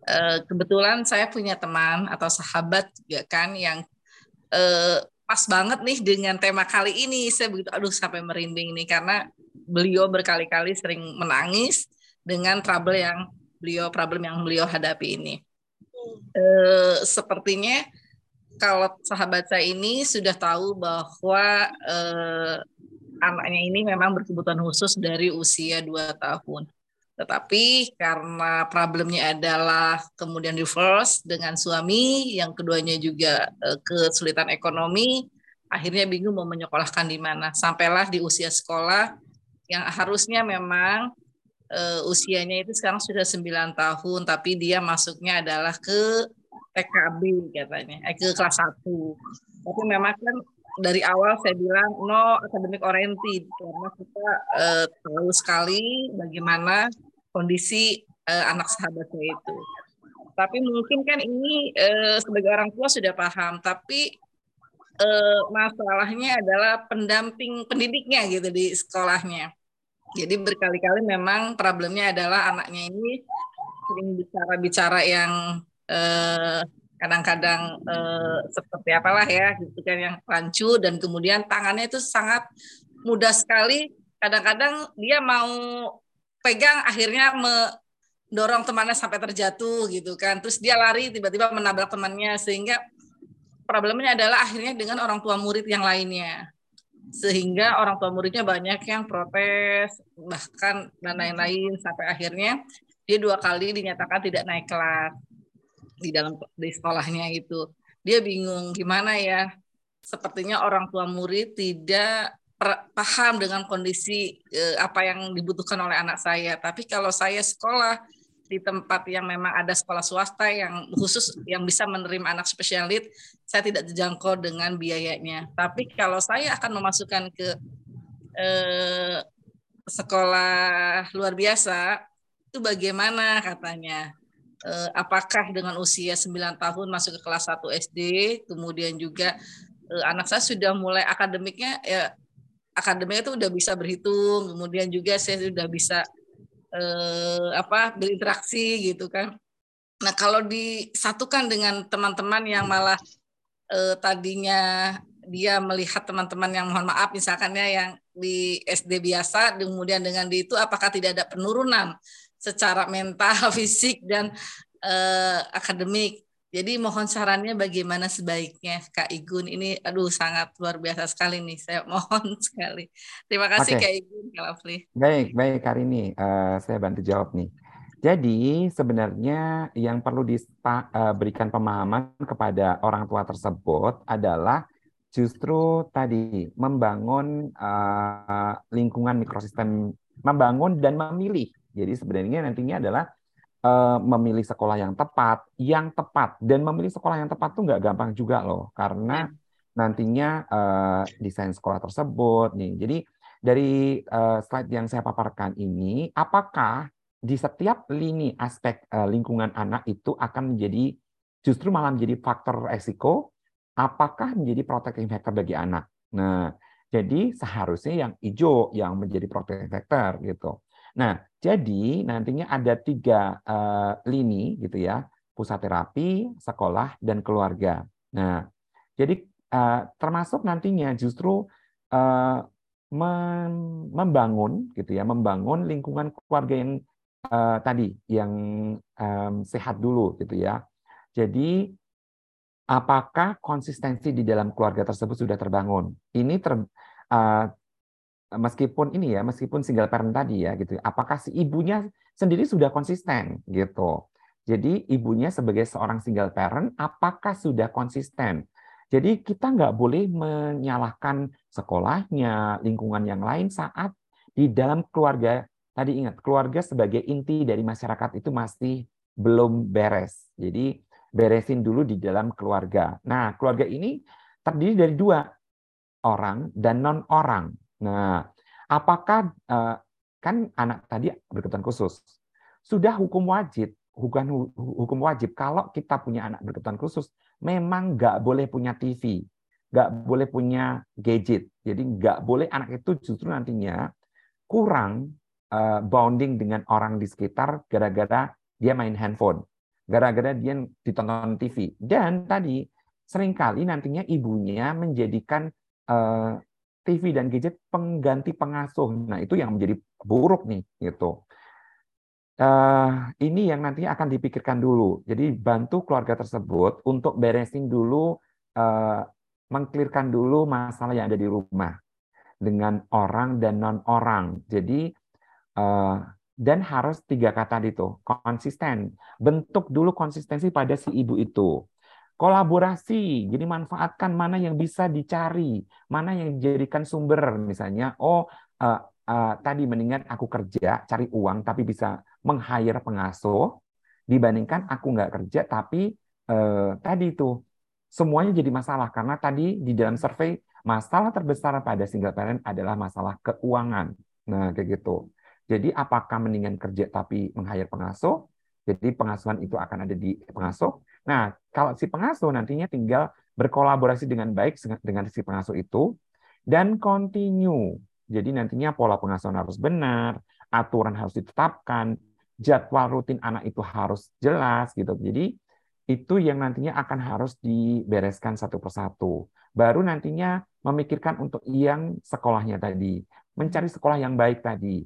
Uh, kebetulan saya punya teman atau sahabat juga kan yang uh, pas banget nih dengan tema kali ini. Saya begitu aduh sampai merinding nih karena beliau berkali-kali sering menangis dengan trouble yang beliau problem yang beliau hadapi ini. Uh, sepertinya kalau sahabat saya ini sudah tahu bahwa uh, anaknya ini memang berkebutuhan khusus dari usia 2 tahun. Tetapi karena problemnya adalah kemudian reverse dengan suami, yang keduanya juga uh, kesulitan ekonomi, akhirnya bingung mau menyekolahkan di mana. Sampailah di usia sekolah yang harusnya memang uh, usianya itu sekarang sudah 9 tahun, tapi dia masuknya adalah ke TKB katanya, eh, ke kelas 1. Tapi memang kan dari awal saya bilang no academic oriented karena kita uh, tahu sekali bagaimana kondisi uh, anak sahabat saya itu. Tapi mungkin kan ini uh, sebagai orang tua sudah paham, tapi masalahnya adalah pendamping pendidiknya gitu di sekolahnya. Jadi berkali-kali memang problemnya adalah anaknya ini sering bicara-bicara yang uh, kadang-kadang uh, seperti apalah ya gitu kan yang rancu dan kemudian tangannya itu sangat mudah sekali kadang-kadang dia mau pegang akhirnya mendorong temannya sampai terjatuh gitu kan. Terus dia lari tiba-tiba menabrak temannya sehingga problemnya adalah akhirnya dengan orang tua murid yang lainnya. Sehingga orang tua muridnya banyak yang protes bahkan dan lain-lain sampai akhirnya dia dua kali dinyatakan tidak naik kelas di dalam di sekolahnya itu. Dia bingung gimana ya. Sepertinya orang tua murid tidak paham dengan kondisi eh, apa yang dibutuhkan oleh anak saya. Tapi kalau saya sekolah di tempat yang memang ada sekolah swasta yang khusus yang bisa menerima anak special saya tidak terjangkau dengan biayanya. Tapi kalau saya akan memasukkan ke eh, sekolah luar biasa, itu bagaimana katanya? Eh, apakah dengan usia 9 tahun masuk ke kelas 1 SD, kemudian juga eh, anak saya sudah mulai akademiknya ya akademiknya itu udah bisa berhitung, kemudian juga saya sudah bisa eh, apa berinteraksi gitu kan. Nah kalau disatukan dengan teman-teman yang malah eh, tadinya dia melihat teman-teman yang mohon maaf misalkan ya yang di SD biasa, kemudian dengan di itu apakah tidak ada penurunan secara mental, fisik dan eh, akademik. Jadi mohon sarannya bagaimana sebaiknya Kak Igun ini aduh sangat luar biasa sekali nih saya mohon sekali. Terima kasih okay. Kak Igun Kak Lafli. Baik, baik Karini uh, saya bantu jawab nih. Jadi sebenarnya yang perlu diberikan eh, pemahaman kepada orang tua tersebut adalah justru tadi membangun uh, lingkungan mikrosistem, membangun dan memilih. Jadi sebenarnya nantinya adalah uh, memilih sekolah yang tepat, yang tepat dan memilih sekolah yang tepat tuh nggak gampang juga loh, karena ya. nantinya uh, desain sekolah tersebut nih. Jadi dari uh, slide yang saya paparkan ini, apakah di setiap lini aspek uh, lingkungan anak itu akan menjadi justru malah menjadi faktor resiko, apakah menjadi protecting factor bagi anak? Nah, jadi seharusnya yang hijau yang menjadi protecting factor gitu. Nah, jadi nantinya ada tiga uh, lini gitu ya, pusat terapi, sekolah, dan keluarga. Nah, jadi uh, termasuk nantinya justru uh, membangun gitu ya, membangun lingkungan keluarga yang uh, tadi yang um, sehat dulu gitu ya. Jadi apakah konsistensi di dalam keluarga tersebut sudah terbangun? Ini ter, uh, meskipun ini ya, meskipun single parent tadi ya gitu, apakah si ibunya sendiri sudah konsisten gitu. Jadi ibunya sebagai seorang single parent, apakah sudah konsisten? Jadi kita nggak boleh menyalahkan sekolahnya, lingkungan yang lain saat di dalam keluarga. Tadi ingat, keluarga sebagai inti dari masyarakat itu masih belum beres. Jadi beresin dulu di dalam keluarga. Nah, keluarga ini terdiri dari dua, orang dan non orang. Nah, apakah uh, kan anak tadi berkebutuhan khusus sudah hukum wajib, bukan hukum wajib kalau kita punya anak berkebutuhan khusus memang nggak boleh punya TV, nggak boleh punya gadget. Jadi nggak boleh anak itu justru nantinya kurang uh, bonding dengan orang di sekitar gara-gara dia main handphone, gara-gara dia ditonton TV. Dan tadi sering kali nantinya ibunya menjadikan uh, TV dan gadget pengganti pengasuh. Nah, itu yang menjadi buruk nih gitu. Uh, ini yang nantinya akan dipikirkan dulu. Jadi bantu keluarga tersebut untuk beresin dulu, uh, mengklirkan dulu masalah yang ada di rumah. dengan orang dan non orang. Jadi uh, dan harus tiga kata itu konsisten. Bentuk dulu konsistensi pada si ibu itu. Kolaborasi, jadi manfaatkan mana yang bisa dicari, mana yang dijadikan sumber. Misalnya, oh uh, uh, tadi mendingan aku kerja cari uang tapi bisa meng-hire pengasuh dibandingkan aku nggak kerja tapi uh, tadi itu semuanya jadi masalah karena tadi di dalam survei masalah terbesar pada single parent adalah masalah keuangan. Nah, kayak gitu. Jadi apakah mendingan kerja tapi meng-hire pengasuh? Jadi pengasuhan itu akan ada di pengasuh. Nah, kalau si pengasuh nantinya tinggal berkolaborasi dengan baik dengan si pengasuh itu dan continue jadi nantinya pola pengasuhan harus benar, aturan harus ditetapkan, jadwal rutin anak itu harus jelas gitu. Jadi itu yang nantinya akan harus dibereskan satu persatu. Baru nantinya memikirkan untuk yang sekolahnya tadi, mencari sekolah yang baik tadi,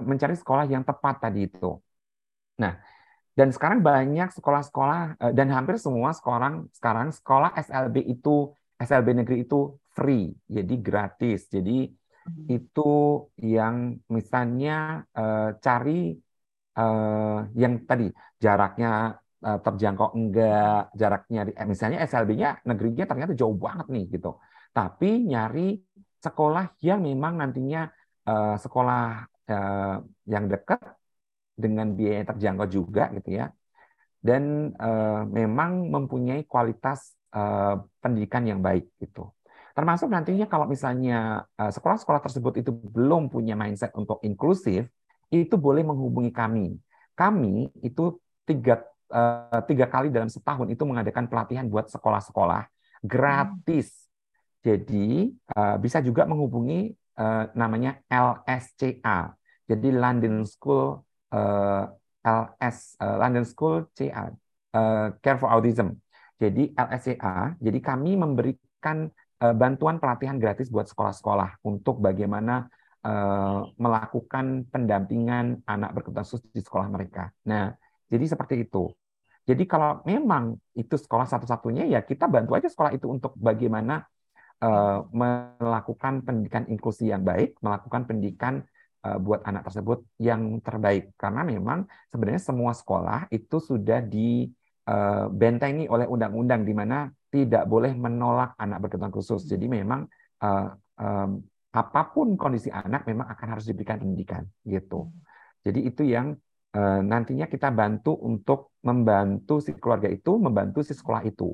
mencari sekolah yang tepat tadi itu. Nah, dan sekarang banyak sekolah-sekolah eh, dan hampir semua sekarang sekarang sekolah SLB itu SLB negeri itu free, jadi gratis. Jadi Hmm. itu yang misalnya uh, cari uh, yang tadi jaraknya uh, terjangkau enggak, jaraknya eh, misalnya SLB-nya negerinya ternyata jauh banget nih gitu. Tapi nyari sekolah yang memang nantinya uh, sekolah uh, yang dekat dengan biaya terjangkau juga gitu ya. Dan uh, memang mempunyai kualitas uh, pendidikan yang baik gitu. Termasuk nantinya kalau misalnya eh, sekolah-sekolah tersebut itu belum punya mindset untuk inklusif, itu boleh menghubungi kami. Kami itu tiga, tiga kali dalam setahun itu mengadakan pelatihan buat sekolah-sekolah gratis. Jadi bisa juga menghubungi namanya LSCA. Jadi London School LS London School CA Care for Autism. Jadi LSCA. Jadi kami memberikan Eh, bantuan pelatihan gratis buat sekolah-sekolah untuk bagaimana eh, melakukan pendampingan anak berkebutuhan khusus di sekolah mereka. Nah, jadi seperti itu. Jadi kalau memang itu sekolah satu-satunya ya kita bantu aja sekolah itu untuk bagaimana uh, melakukan pendidikan inklusi yang baik, melakukan pendidikan uh, buat anak tersebut yang terbaik. Karena memang sebenarnya semua sekolah itu sudah dibentengi oleh undang-undang di mana tidak boleh menolak anak berkebutuhan khusus. Jadi memang um, apa pun kondisi anak memang akan harus diberikan pendidikan gitu. Jadi itu yang nantinya kita bantu untuk membantu si keluarga itu, membantu si sekolah itu.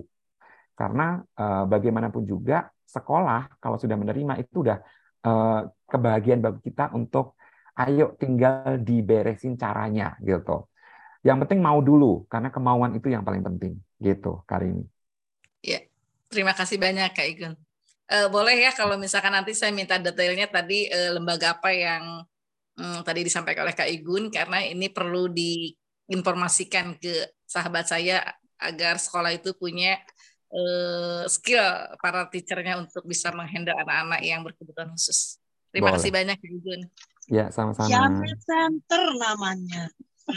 Karena bagaimanapun juga sekolah kalau sudah menerima itu udah uh, kebahagiaan bagi kita untuk ayo tinggal diberesin caranya gitu. Yang penting mau dulu karena kemauan itu yang paling penting gitu kali ini. Ya, terima kasih banyak Kak Igun. Uh, boleh ya kalau misalkan nanti saya minta detailnya tadi uh, lembaga apa yang um, tadi disampaikan oleh Kak Igun karena ini perlu diinformasikan ke sahabat saya agar sekolah itu punya uh, skill para teachernya untuk bisa menghandle anak-anak yang berkebutuhan khusus. Terima Boleh. kasih banyak Kak Igun. Ya, sama-sama. Jamet Center namanya.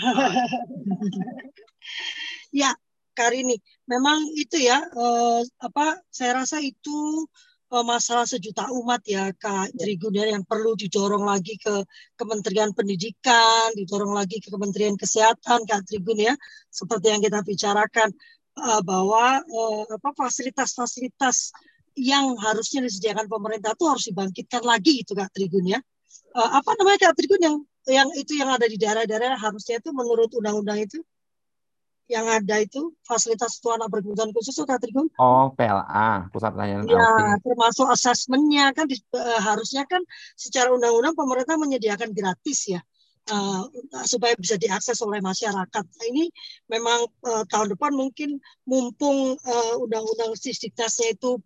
ya, Karini. Memang itu ya eh, apa saya rasa itu eh, masalah sejuta umat ya Kak Trigun ya yang perlu didorong lagi ke Kementerian Pendidikan, didorong lagi ke Kementerian Kesehatan Kak Trigun ya. Seperti yang kita bicarakan eh, bahwa eh, apa fasilitas-fasilitas yang harusnya disediakan pemerintah itu harus dibangkitkan lagi itu Kak Trigun ya. Eh, apa namanya Kak Trigun yang yang itu yang ada di daerah-daerah harusnya itu menurut undang-undang itu yang ada itu fasilitas untuk anak berkebutuhan khusus itu Katrigun? Oh, PLA, pusat layanan Ya, termasuk asesmennya kan di, uh, harusnya kan secara undang-undang pemerintah menyediakan gratis ya. Uh, supaya bisa diakses oleh masyarakat. Nah, ini memang uh, tahun depan mungkin mumpung uh, undang-undang sisdiktasnya itu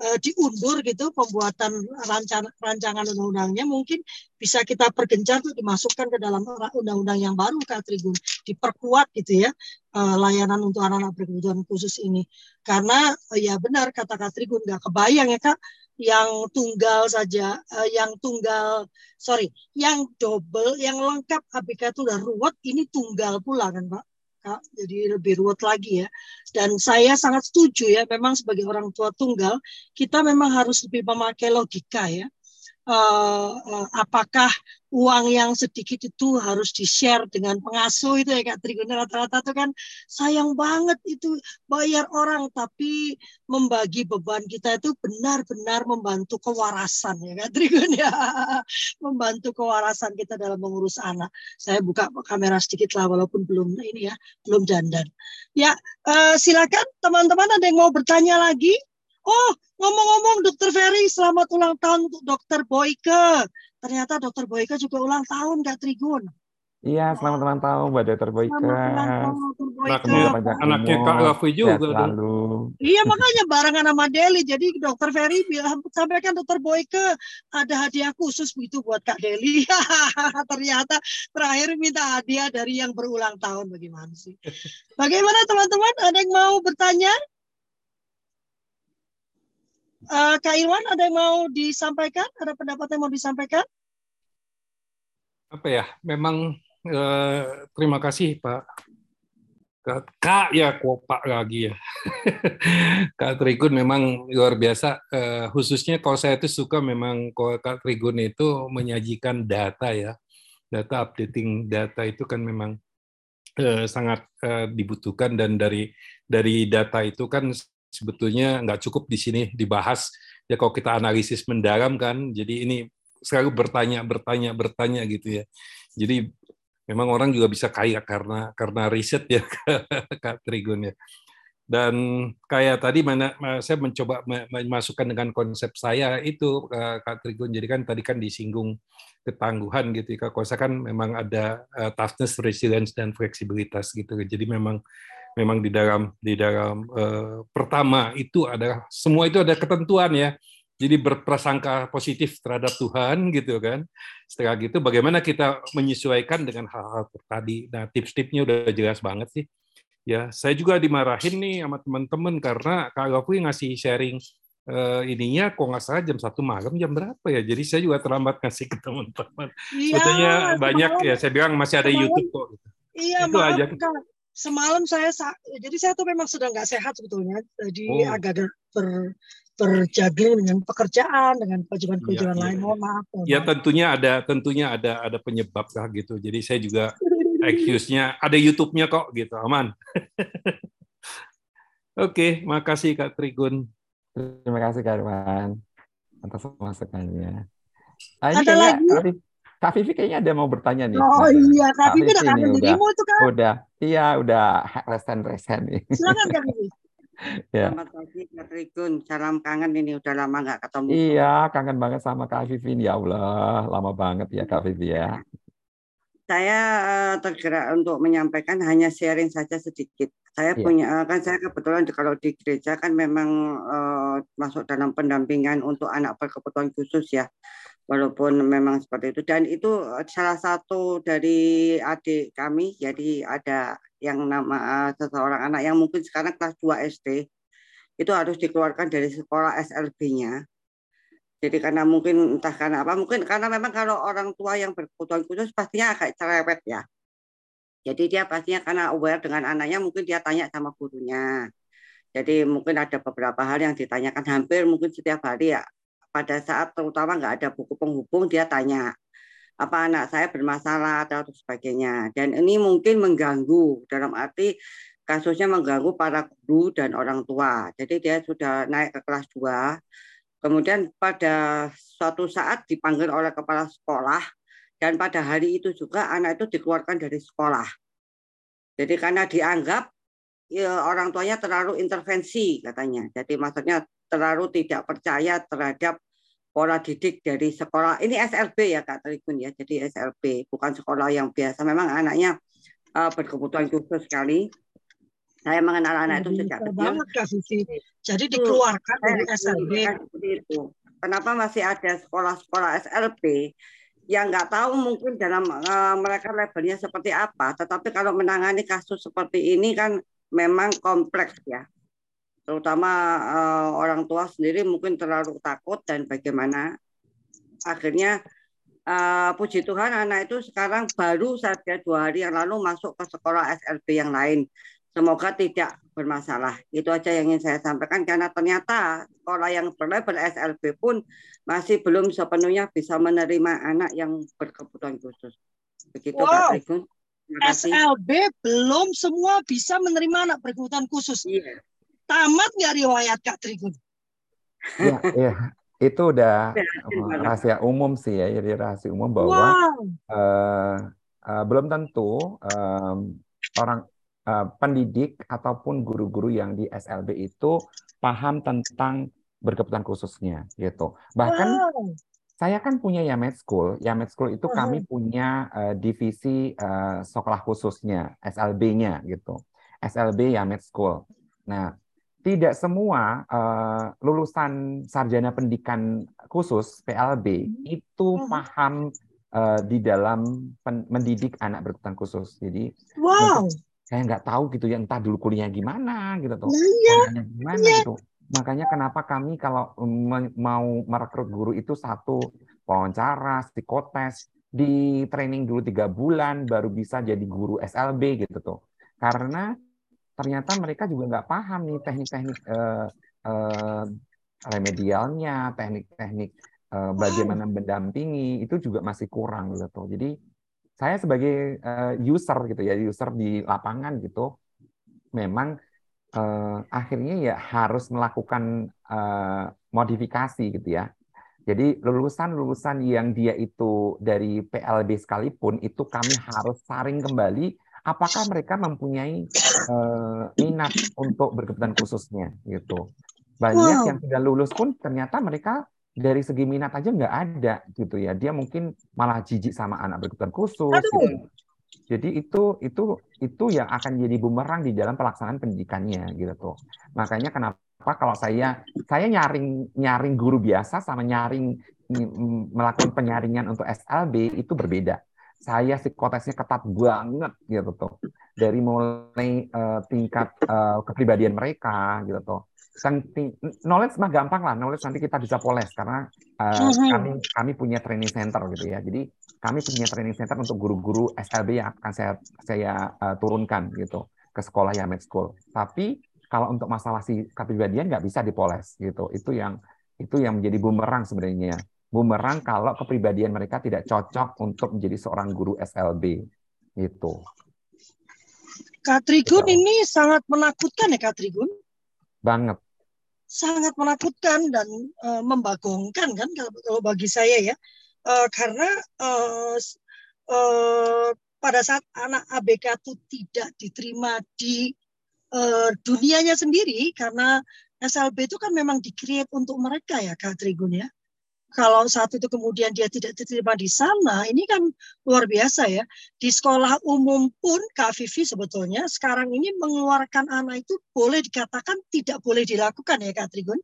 diundur gitu pembuatan rancangan rancangan undang-undangnya mungkin bisa kita pergencar tuh dimasukkan ke dalam undang-undang yang baru Kak Trigun diperkuat gitu ya layanan untuk anak-anak berkebutuhan khusus ini karena ya benar kata Kak Trigun nggak kebayang ya Kak yang tunggal saja uh, yang tunggal sorry yang double yang lengkap ABK itu udah ruwet ini tunggal pula kan Pak Kak. Jadi lebih ruwet lagi ya. Dan saya sangat setuju ya, memang sebagai orang tua tunggal, kita memang harus lebih memakai logika ya. Uh, uh, apakah uang yang sedikit itu harus di-share dengan pengasuh itu ya Kak Triguna rata-rata itu kan sayang banget itu bayar orang tapi membagi beban kita itu benar-benar membantu kewarasan ya Kak Triguna ya. membantu kewarasan kita dalam mengurus anak. Saya buka kamera sedikit lah walaupun belum ini ya, belum dandan. Ya, uh, silakan teman-teman ada yang mau bertanya lagi? Oh, ngomong-ngomong Dokter Ferry, selamat ulang tahun untuk Dokter Boyke. Ternyata Dokter Boyke juga ulang tahun, Kak Trigun. Iya, selamat ulang tahun buat Dokter Boyke. Selamat Anaknya, anaknya Kak Raffi juga. Lalu. Iya, makanya barengan sama Deli. Jadi Dokter Ferry bilang, sampaikan Dokter Boyke ada hadiah khusus begitu buat Kak Deli. Ternyata terakhir minta hadiah dari yang berulang tahun. Bagaimana sih? Bagaimana teman-teman? Ada yang mau bertanya? Uh, Kak Irwan ada yang mau disampaikan? Ada pendapat yang mau disampaikan? Apa ya? Memang uh, terima kasih Pak Kak ya kok Pak lagi ya. Kak Trigun memang luar biasa. Uh, khususnya kalau saya itu suka memang kalau Kak Trigun itu menyajikan data ya. Data updating data itu kan memang uh, sangat uh, dibutuhkan dan dari dari data itu kan sebetulnya nggak cukup di sini dibahas. Ya kalau kita analisis mendalam kan jadi ini selalu bertanya bertanya bertanya gitu ya. Jadi memang orang juga bisa kaya karena karena riset ya Kak Trigun ya. Dan kayak tadi mana saya mencoba memasukkan dengan konsep saya itu Kak Trigun. Jadi kan tadi kan disinggung ketangguhan gitu ya kalau saya kan memang ada uh, toughness resilience dan fleksibilitas gitu. Jadi memang memang di dalam di dalam uh, pertama itu ada semua itu ada ketentuan ya. Jadi berprasangka positif terhadap Tuhan gitu kan. Setelah gitu bagaimana kita menyesuaikan dengan hal-hal tadi. Nah, tips-tipsnya udah jelas banget sih. Ya, saya juga dimarahin nih sama teman-teman karena kalau aku ngasih sharing uh, ininya kok nggak salah jam satu malam jam berapa ya jadi saya juga terlambat ngasih ke teman-teman ya, sebetulnya banyak ya saya bilang masih ada YouTube kok iya itu maaf, aja semalam saya jadi saya tuh memang sedang nggak sehat sebetulnya jadi oh. agak-agak ber dengan pekerjaan dengan kewajiban-kewajiban ya, lain ya. mohon maaf ya tentunya ada tentunya ada ada penyebab lah gitu jadi saya juga excuse-nya ada YouTube-nya kok gitu aman Oke, makasih Kak Trigun. Terima kasih Kak Irwan atas masukannya. Ah, ada lagi? Kak Vivi kayaknya ada mau bertanya nih. Oh iya, Kak, Vivi udah kangen dirimu itu kan? Udah, iya udah resen-resen nih. Silakan Kak Vivi. ya. Selamat pagi Kak Trigun, salam kangen ini udah lama nggak ketemu. Iya, kangen banget sama Kak Vivi. Ya Allah, lama banget ya Kak Vivi ya. Saya uh, tergerak untuk menyampaikan hanya sharing saja sedikit. Saya iya. punya uh, kan saya kebetulan kalau di gereja kan memang uh, masuk dalam pendampingan untuk anak berkebutuhan khusus ya walaupun memang seperti itu. Dan itu eh, salah satu dari adik kami jadi ada yang nama uh, seseorang anak yang mungkin sekarang kelas 2 SD itu harus dikeluarkan dari sekolah SLB-nya jadi karena mungkin entah karena apa mungkin karena memang kalau orang tua yang berkebutuhan khusus pastinya agak cerewet ya. Jadi dia pastinya karena aware dengan anaknya mungkin dia tanya sama gurunya. Jadi mungkin ada beberapa hal yang ditanyakan hampir mungkin setiap hari ya pada saat terutama nggak ada buku penghubung dia tanya apa anak saya bermasalah atau sebagainya? Dan ini mungkin mengganggu dalam arti kasusnya mengganggu para guru dan orang tua. Jadi dia sudah naik ke kelas 2 kemudian pada suatu saat dipanggil oleh kepala sekolah dan pada hari itu juga anak itu dikeluarkan dari sekolah. Jadi karena dianggap ya, orang tuanya terlalu intervensi katanya. Jadi maksudnya terlalu tidak percaya terhadap pola didik dari sekolah. Ini SLB ya Kak Trigun ya, jadi SLB bukan sekolah yang biasa. Memang anaknya uh, berkebutuhan khusus sekali. Saya mengenal anak itu sejak kecil. Banget Kak Jadi dikeluarkan dari SLB. Itu. Kenapa masih ada sekolah-sekolah SLB yang nggak tahu mungkin dalam uh, mereka labelnya seperti apa, tetapi kalau menangani kasus seperti ini kan memang kompleks ya terutama uh, orang tua sendiri mungkin terlalu takut dan bagaimana akhirnya uh, puji Tuhan anak itu sekarang baru saja dua hari yang lalu masuk ke sekolah SLB yang lain Semoga tidak bermasalah. Itu aja yang ingin saya sampaikan karena ternyata sekolah yang berlabel SLB pun masih belum sepenuhnya bisa menerima anak yang berkebutuhan khusus. Begitu wow. Pak Trigun. SLB belum semua bisa menerima anak berkebutuhan khusus. Iya. Tamat nggak riwayat Kak Trigun? Ya, ya, itu udah rahasia umum sih ya, jadi rahasia umum bahwa wow. uh, uh, belum tentu um, orang uh, pendidik ataupun guru-guru yang di SLB itu paham tentang berkebutuhan khususnya gitu. Bahkan wow. saya kan punya Yamed School. Yamed School itu kami punya uh, divisi uh, sekolah khususnya, SLB-nya gitu. SLB Yamed School. Nah, tidak semua uh, lulusan sarjana pendidikan khusus PLB itu paham uh, di dalam mendidik anak berkebutuhan khusus. Jadi wow. saya nggak tahu gitu ya entah dulu kuliah gimana gitu tuh iya, gimana iya. gitu. Makanya kenapa kami kalau mau merekrut guru itu satu wawancara psikotes di training dulu tiga bulan baru bisa jadi guru SLB gitu tuh. Karena ternyata mereka juga nggak paham nih teknik-teknik uh, uh, remedialnya teknik-teknik uh, bagaimana mendampingi itu juga masih kurang gitu jadi saya sebagai uh, user gitu ya user di lapangan gitu memang uh, akhirnya ya harus melakukan uh, modifikasi gitu ya. Jadi lulusan-lulusan yang dia itu dari PLB sekalipun itu kami harus saring kembali apakah mereka mempunyai uh, minat untuk berkebutuhan khususnya gitu banyak wow. yang sudah lulus pun ternyata mereka dari segi minat aja nggak ada gitu ya. Dia mungkin malah jijik sama anak berkebutuhan khusus. Gitu. Jadi itu itu itu yang akan jadi bumerang di dalam pelaksanaan pendidikannya gitu tuh. Makanya kenapa kalau saya saya nyaring nyaring guru biasa sama nyaring melakukan penyaringan untuk SLB itu berbeda. Saya psikotesnya ketat banget gitu tuh. Dari mulai uh, tingkat uh, kepribadian mereka gitu tuh. Knowledge mah gampang lah knowledge nanti kita bisa poles karena uh, kami kami punya training center gitu ya. Jadi kami punya training center untuk guru-guru SLB yang akan saya saya uh, turunkan gitu ke sekolah ya med school. Tapi kalau untuk masalah si kepribadian nggak bisa dipoles gitu. Itu yang itu yang menjadi bumerang sebenarnya bumerang kalau kepribadian mereka tidak cocok untuk menjadi seorang guru SLB gitu. Kak Trigun gitu. ini sangat menakutkan ya Kak Trigun? Banget. Sangat menakutkan dan uh, membagongkan kan kalau, bagi saya ya. Uh, karena uh, uh, pada saat anak ABK itu tidak diterima di uh, dunianya sendiri karena SLB itu kan memang di untuk mereka ya Kak Trigun ya kalau saat itu kemudian dia tidak diterima di sana, ini kan luar biasa ya. Di sekolah umum pun Kak Vivi sebetulnya sekarang ini mengeluarkan anak itu boleh dikatakan tidak boleh dilakukan ya Kak Trigun.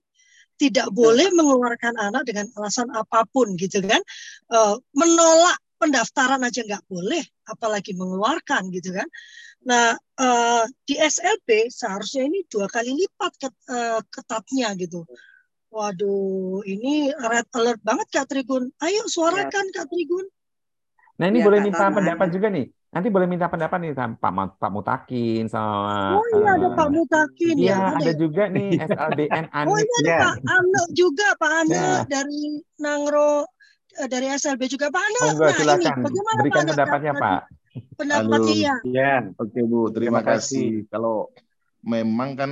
Tidak boleh mengeluarkan anak dengan alasan apa pun gitu kan. E, menolak pendaftaran aja nggak boleh, apalagi mengeluarkan gitu kan. Nah e, di SLB seharusnya ini dua kali lipat e, ketatnya gitu Waduh, ini red alert banget Kak Trigun. Ayo suarakan ya. Kak Trigun. Nah ini ya, boleh minta pendapat juga nih. Nanti boleh minta pendapat nih sama Pak Pak Mutakin sama. Oh iya ada Pak Mutakin ya. Iya ada juga nih SLBN Ane. Oh iya ada ya. Pak Ane juga Pak Ane ya. dari Nangro eh, dari SLB juga Pak Ane. Oh, nah silakan. ini bagaimana Berikan Pak pendapatnya Pak. Pendapatnya ya. Iya. Oke Bu, terima, terima kasih. kasih. Kalau memang kan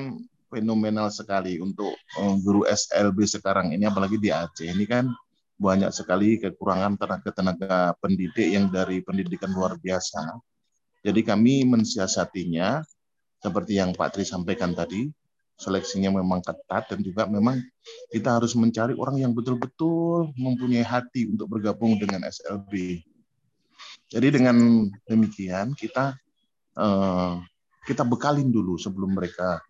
fenomenal sekali untuk eh, guru SLB sekarang ini apalagi di Aceh ini kan banyak sekali kekurangan tenaga-tenaga pendidik yang dari pendidikan luar biasa. Jadi kami mensiasatinya seperti yang Pak Tri sampaikan tadi, seleksinya memang ketat dan juga memang kita harus mencari orang yang betul-betul mempunyai hati untuk bergabung dengan SLB. Jadi dengan demikian kita uh, kita bekalin dulu sebelum mereka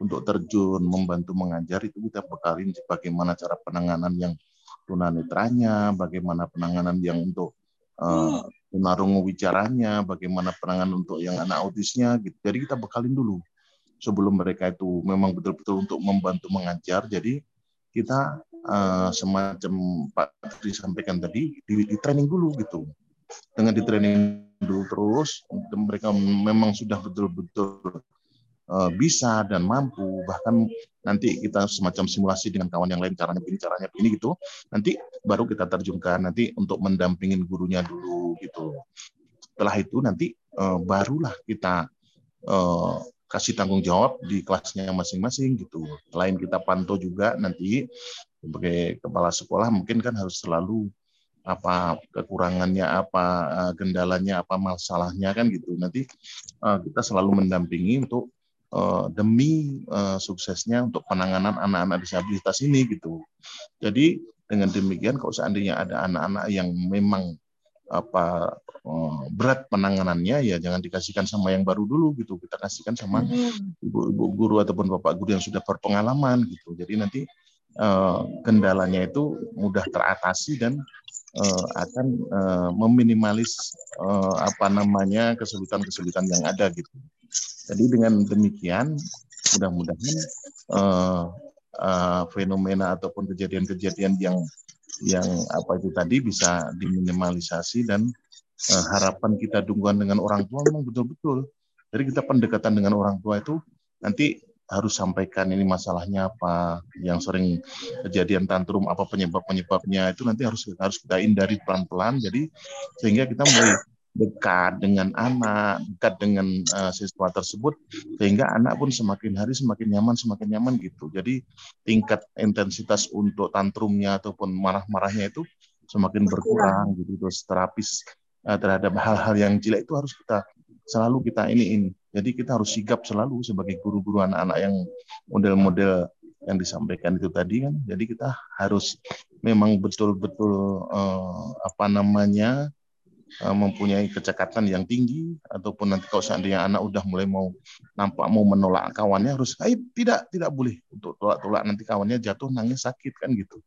untuk terjun membantu mengajar itu kita bekalin bagaimana cara penanganan yang tunanetranya, bagaimana penanganan yang untuk uh, tunarungu wicaranya, bagaimana penanganan untuk yang anak autisnya gitu. Jadi kita bekalin dulu sebelum mereka itu memang betul-betul untuk membantu mengajar. Jadi kita uh, semacam Pak disampaikan tadi di, di training dulu gitu. Dengan di training dulu terus mereka memang sudah betul-betul bisa dan mampu. Bahkan nanti kita semacam simulasi dengan kawan yang lain caranya begini caranya begini gitu. Nanti baru kita terjunkan nanti untuk mendampingin gurunya dulu gitu. Setelah itu nanti uh, barulah kita uh, kasih tanggung jawab di kelasnya masing-masing gitu. Selain kita pantau juga nanti sebagai kepala sekolah mungkin kan harus selalu apa kekurangannya apa kendalanya apa masalahnya kan gitu. Nanti uh, kita selalu mendampingi untuk uh, demi uh, suksesnya untuk penanganan anak-anak disabilitas ini gitu. Jadi dengan demikian kalau seandainya ada anak-anak yang memang apa berat penanganannya ya jangan dikasihkan sama yang baru dulu gitu. Kita kasihkan sama ibu-ibu guru ataupun bapak guru yang sudah berpengalaman gitu. Jadi nanti kendalanya itu mudah teratasi dan uh, akan uh, meminimalis uh, apa namanya kesulitan-kesulitan yang ada gitu. Jadi dengan demikian mudah-mudahan uh, uh, fenomena ataupun kejadian-kejadian yang yang apa itu tadi bisa diminimalisasi dan uh, harapan kita dukungan dengan orang tua memang betul-betul. Jadi kita pendekatan dengan orang tua itu nanti harus sampaikan ini masalahnya apa, yang sering kejadian tantrum apa penyebab-penyebabnya itu nanti harus harus kita hindari pelan-pelan. Jadi sehingga kita mulai dekat dengan anak, dekat dengan uh, siswa tersebut, sehingga anak pun semakin hari semakin nyaman, semakin nyaman gitu. Jadi tingkat intensitas untuk tantrumnya ataupun marah-marahnya itu semakin berkurang gitu. Terus terapis uh, terhadap hal-hal yang jelek itu harus kita selalu kita ini ini jadi kita harus sigap selalu sebagai guru-guru anak-anak yang model-model yang disampaikan itu tadi kan. Jadi kita harus memang betul-betul eh, apa namanya mempunyai kecekatan yang tinggi ataupun nanti kalau seandainya anak udah mulai mau nampak mau menolak kawannya harus eh, tidak tidak boleh untuk tolak-tolak nanti kawannya jatuh nangis sakit kan gitu.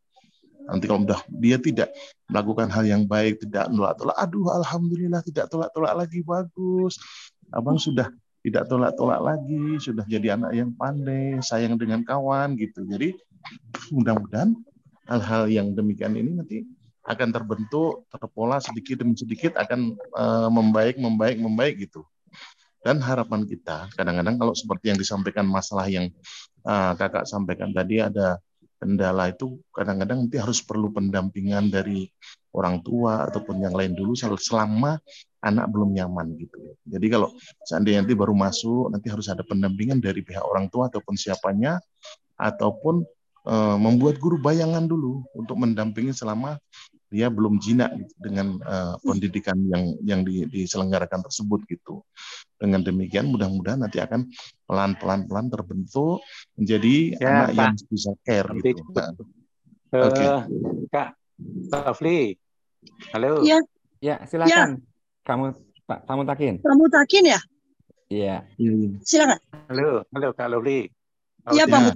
Nanti kalau udah dia tidak melakukan hal yang baik, tidak tolak-tolak, aduh alhamdulillah tidak tolak-tolak lagi bagus. Abang sudah tidak tolak-tolak lagi, sudah jadi anak yang pandai, sayang dengan kawan gitu. Jadi mudah-mudahan hal-hal yang demikian ini nanti akan terbentuk, terpola sedikit demi sedikit akan uh, membaik, membaik, membaik gitu. Dan harapan kita, kadang-kadang kalau seperti yang disampaikan masalah yang uh, kakak sampaikan tadi ada kendala itu kadang-kadang nanti harus perlu pendampingan dari orang tua ataupun yang lain dulu selama anak belum nyaman gitu. Jadi kalau seandainya nanti baru masuk, nanti harus ada pendampingan dari pihak orang tua ataupun siapanya, ataupun e, membuat guru bayangan dulu untuk mendampingi selama dia belum jinak gitu, dengan e, pendidikan yang yang di, diselenggarakan tersebut gitu. Dengan demikian mudah-mudahan nanti akan pelan-pelan pelan terbentuk menjadi ya, anak Pak. yang bisa care gitu. Nah, uh, Oke. Okay. Kak Rafli. Halo. Ya. Ya, silakan. Ya. Kamu Pak kamu takin? Kamu takin ya? Iya. Silakan. Halo, halo Kak Lovely. Iya, Pak.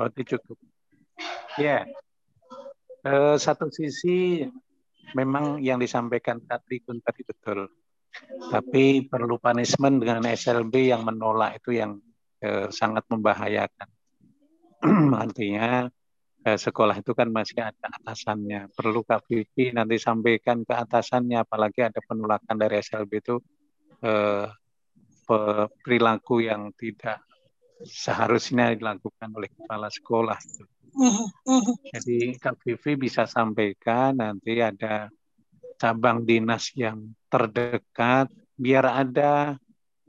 Oh, cukup. Ya. Uh, satu sisi memang yang disampaikan Kak Trikun tadi betul. Tapi perlu punishment dengan SLB yang menolak itu yang uh, sangat membahayakan. Artinya eh, sekolah itu kan masih ada atasannya. Perlu Kak Vivi nanti sampaikan ke atasannya, apalagi ada penolakan dari SLB itu eh, perilaku yang tidak seharusnya dilakukan oleh kepala sekolah. Jadi Kak Vivi bisa sampaikan nanti ada cabang dinas yang terdekat biar ada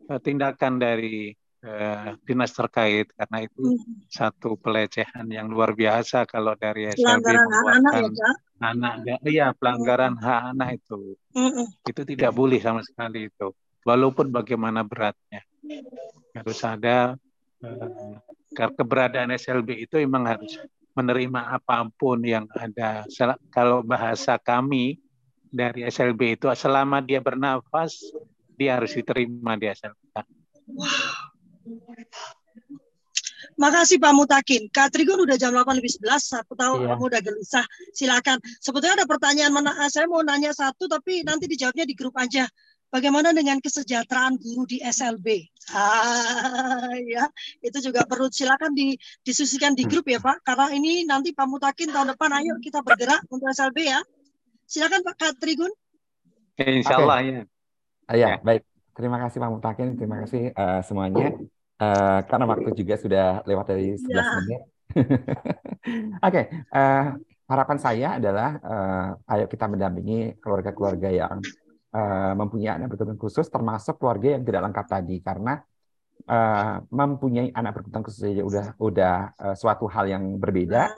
eh, tindakan dari eh, dinas terkait karena itu hmm. satu pelecehan yang luar biasa kalau dari SLB pelanggaran anak ya anak iya pelanggaran hmm. hak anak itu hmm. itu tidak boleh sama sekali itu walaupun bagaimana beratnya harus ada keberadaan SLB itu memang harus menerima apa pun yang ada kalau bahasa kami dari SLB itu selama dia bernafas dia harus diterima di SLB. Wow. Makasih Pak Mutakin. Kak Trigun udah jam 8 lebih 11, aku tahu iya. kamu udah gelisah. Silakan. Sebetulnya ada pertanyaan mana saya mau nanya satu tapi nanti dijawabnya di grup aja. Bagaimana dengan kesejahteraan guru di SLB? Ah, ya, itu juga perlu silakan didiskusikan di grup ya Pak. Karena ini nanti Pak Mutakin tahun depan ayo kita bergerak untuk SLB ya. Silakan Pak Kak Trigun. Insya Allah okay. ya. Ah, ya, ya. baik. Terima kasih Pak Mutakin, terima kasih uh, semuanya. uh, karena waktu juga sudah lewat dari 11 ya. menit. Oke, okay, uh, harapan saya adalah uh, ayo kita mendampingi keluarga-keluarga yang uh, mempunyai anak berkebutuhan khusus, termasuk keluarga yang tidak lengkap tadi, karena uh, mempunyai anak berkebutuhan khusus saja udah udah uh, suatu hal yang berbeda.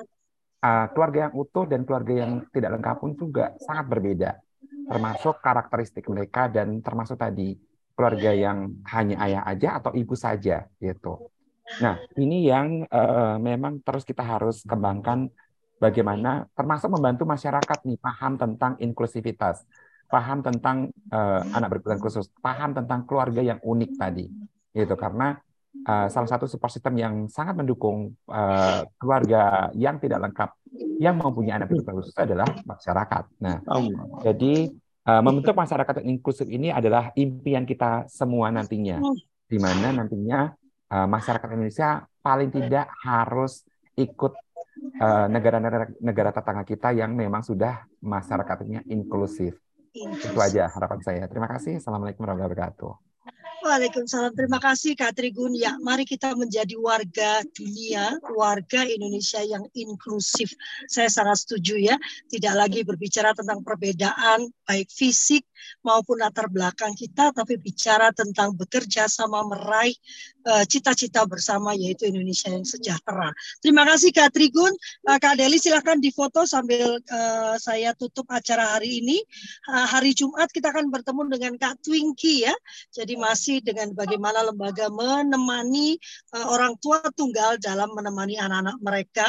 Uh, keluarga yang utuh dan keluarga yang tidak lengkap pun juga sangat berbeda, termasuk karakteristik mereka dan termasuk tadi keluarga yang hanya ayah aja atau ibu saja gitu. Nah ini yang uh, memang terus kita harus kembangkan bagaimana termasuk membantu masyarakat nih paham tentang inklusivitas, paham tentang uh, anak berkebutuhan khusus, paham tentang keluarga yang unik tadi gitu karena uh, salah satu support system yang sangat mendukung uh, keluarga yang tidak lengkap yang mempunyai anak berkebutuhan khusus adalah masyarakat. Nah, jadi uh, membentuk masyarakat yang inklusif ini adalah impian kita semua nantinya, di mana nantinya uh, masyarakat Indonesia paling tidak harus ikut negara-negara uh, negara tetangga kita yang memang sudah masyarakatnya inklusif. Itu aja harapan saya. Terima kasih. Assalamualaikum warahmatullahi wabarakatuh. Waalaikumsalam. Terima kasih Kak Trigun. Ya, mari kita menjadi warga dunia, warga Indonesia yang inklusif. Saya sangat setuju ya. Tidak lagi berbicara tentang perbedaan baik fisik maupun latar belakang kita, tapi bicara tentang bekerja sama meraih eh, cita-cita uh, bersama yaitu Indonesia yang sejahtera. Terima kasih Kak Trigun. Uh, Kak Deli silahkan difoto sambil uh, saya tutup acara hari ini. Hari Jumat kita akan bertemu dengan Kak Twinky ya. Jadi masih dengan bagaimana lembaga menemani uh, orang tua tunggal dalam menemani anak-anak mereka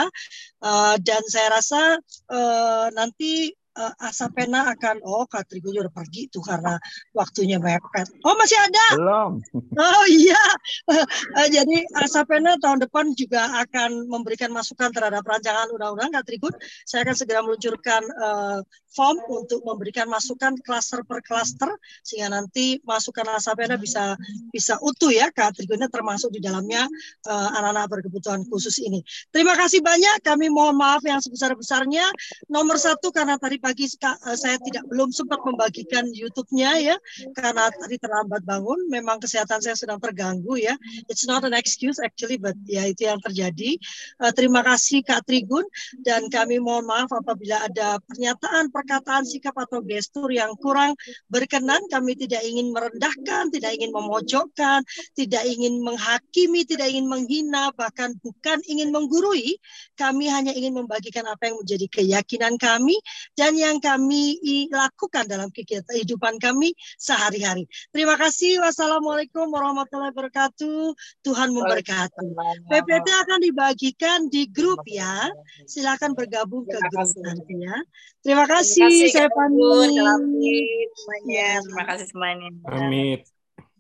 uh, dan saya rasa uh, nanti uh, Asapena akan oh Katrigo udah pergi tuh karena waktunya mepet. Oh masih ada? Belum. Oh iya. Uh, jadi Asapena tahun depan juga akan memberikan masukan terhadap rancangan undang-undang Katrigun. Saya akan segera meluncurkan uh, form untuk memberikan masukan klaster per klaster sehingga nanti masukan Asapena bisa bisa utuh ya Katrigunnya termasuk di dalamnya uh, anak-anak berkebutuhan khusus ini. Terima kasih banyak. Kami mohon maaf yang sebesar-besarnya. Nomor satu karena tadi pagi eh, saya tidak belum sempat membagikan YouTube-nya ya karena tadi terlambat bangun. Memang kesehatan saya sedang terganggu ya. It's not an excuse actually, but ya itu yang terjadi. Uh, terima kasih Kak Trigun dan kami mohon maaf apabila ada pernyataan, perkataan, sikap atau gestur yang kurang berkenan. Kami tidak ingin merendahkan, tidak ingin memojokkan, tidak ingin menghakimi, tidak ingin menghina, bahkan bukan ingin menggurui. Kami hanya ingin membagikan apa yang menjadi keyakinan kami dan yang kami lakukan dalam kehidupan kami sehari-hari. Terima kasih. Wassalamualaikum warahmatullahi wabarakatuh. Tuhan memberkati. PPT akan dibagikan di grup ya. Silakan bergabung ke grup nanti ya. Terima kasih. Terima kasih saya pamit. Semuanya. Terima kasih semuanya. Amit.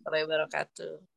Warahmatullahi wabarakatuh.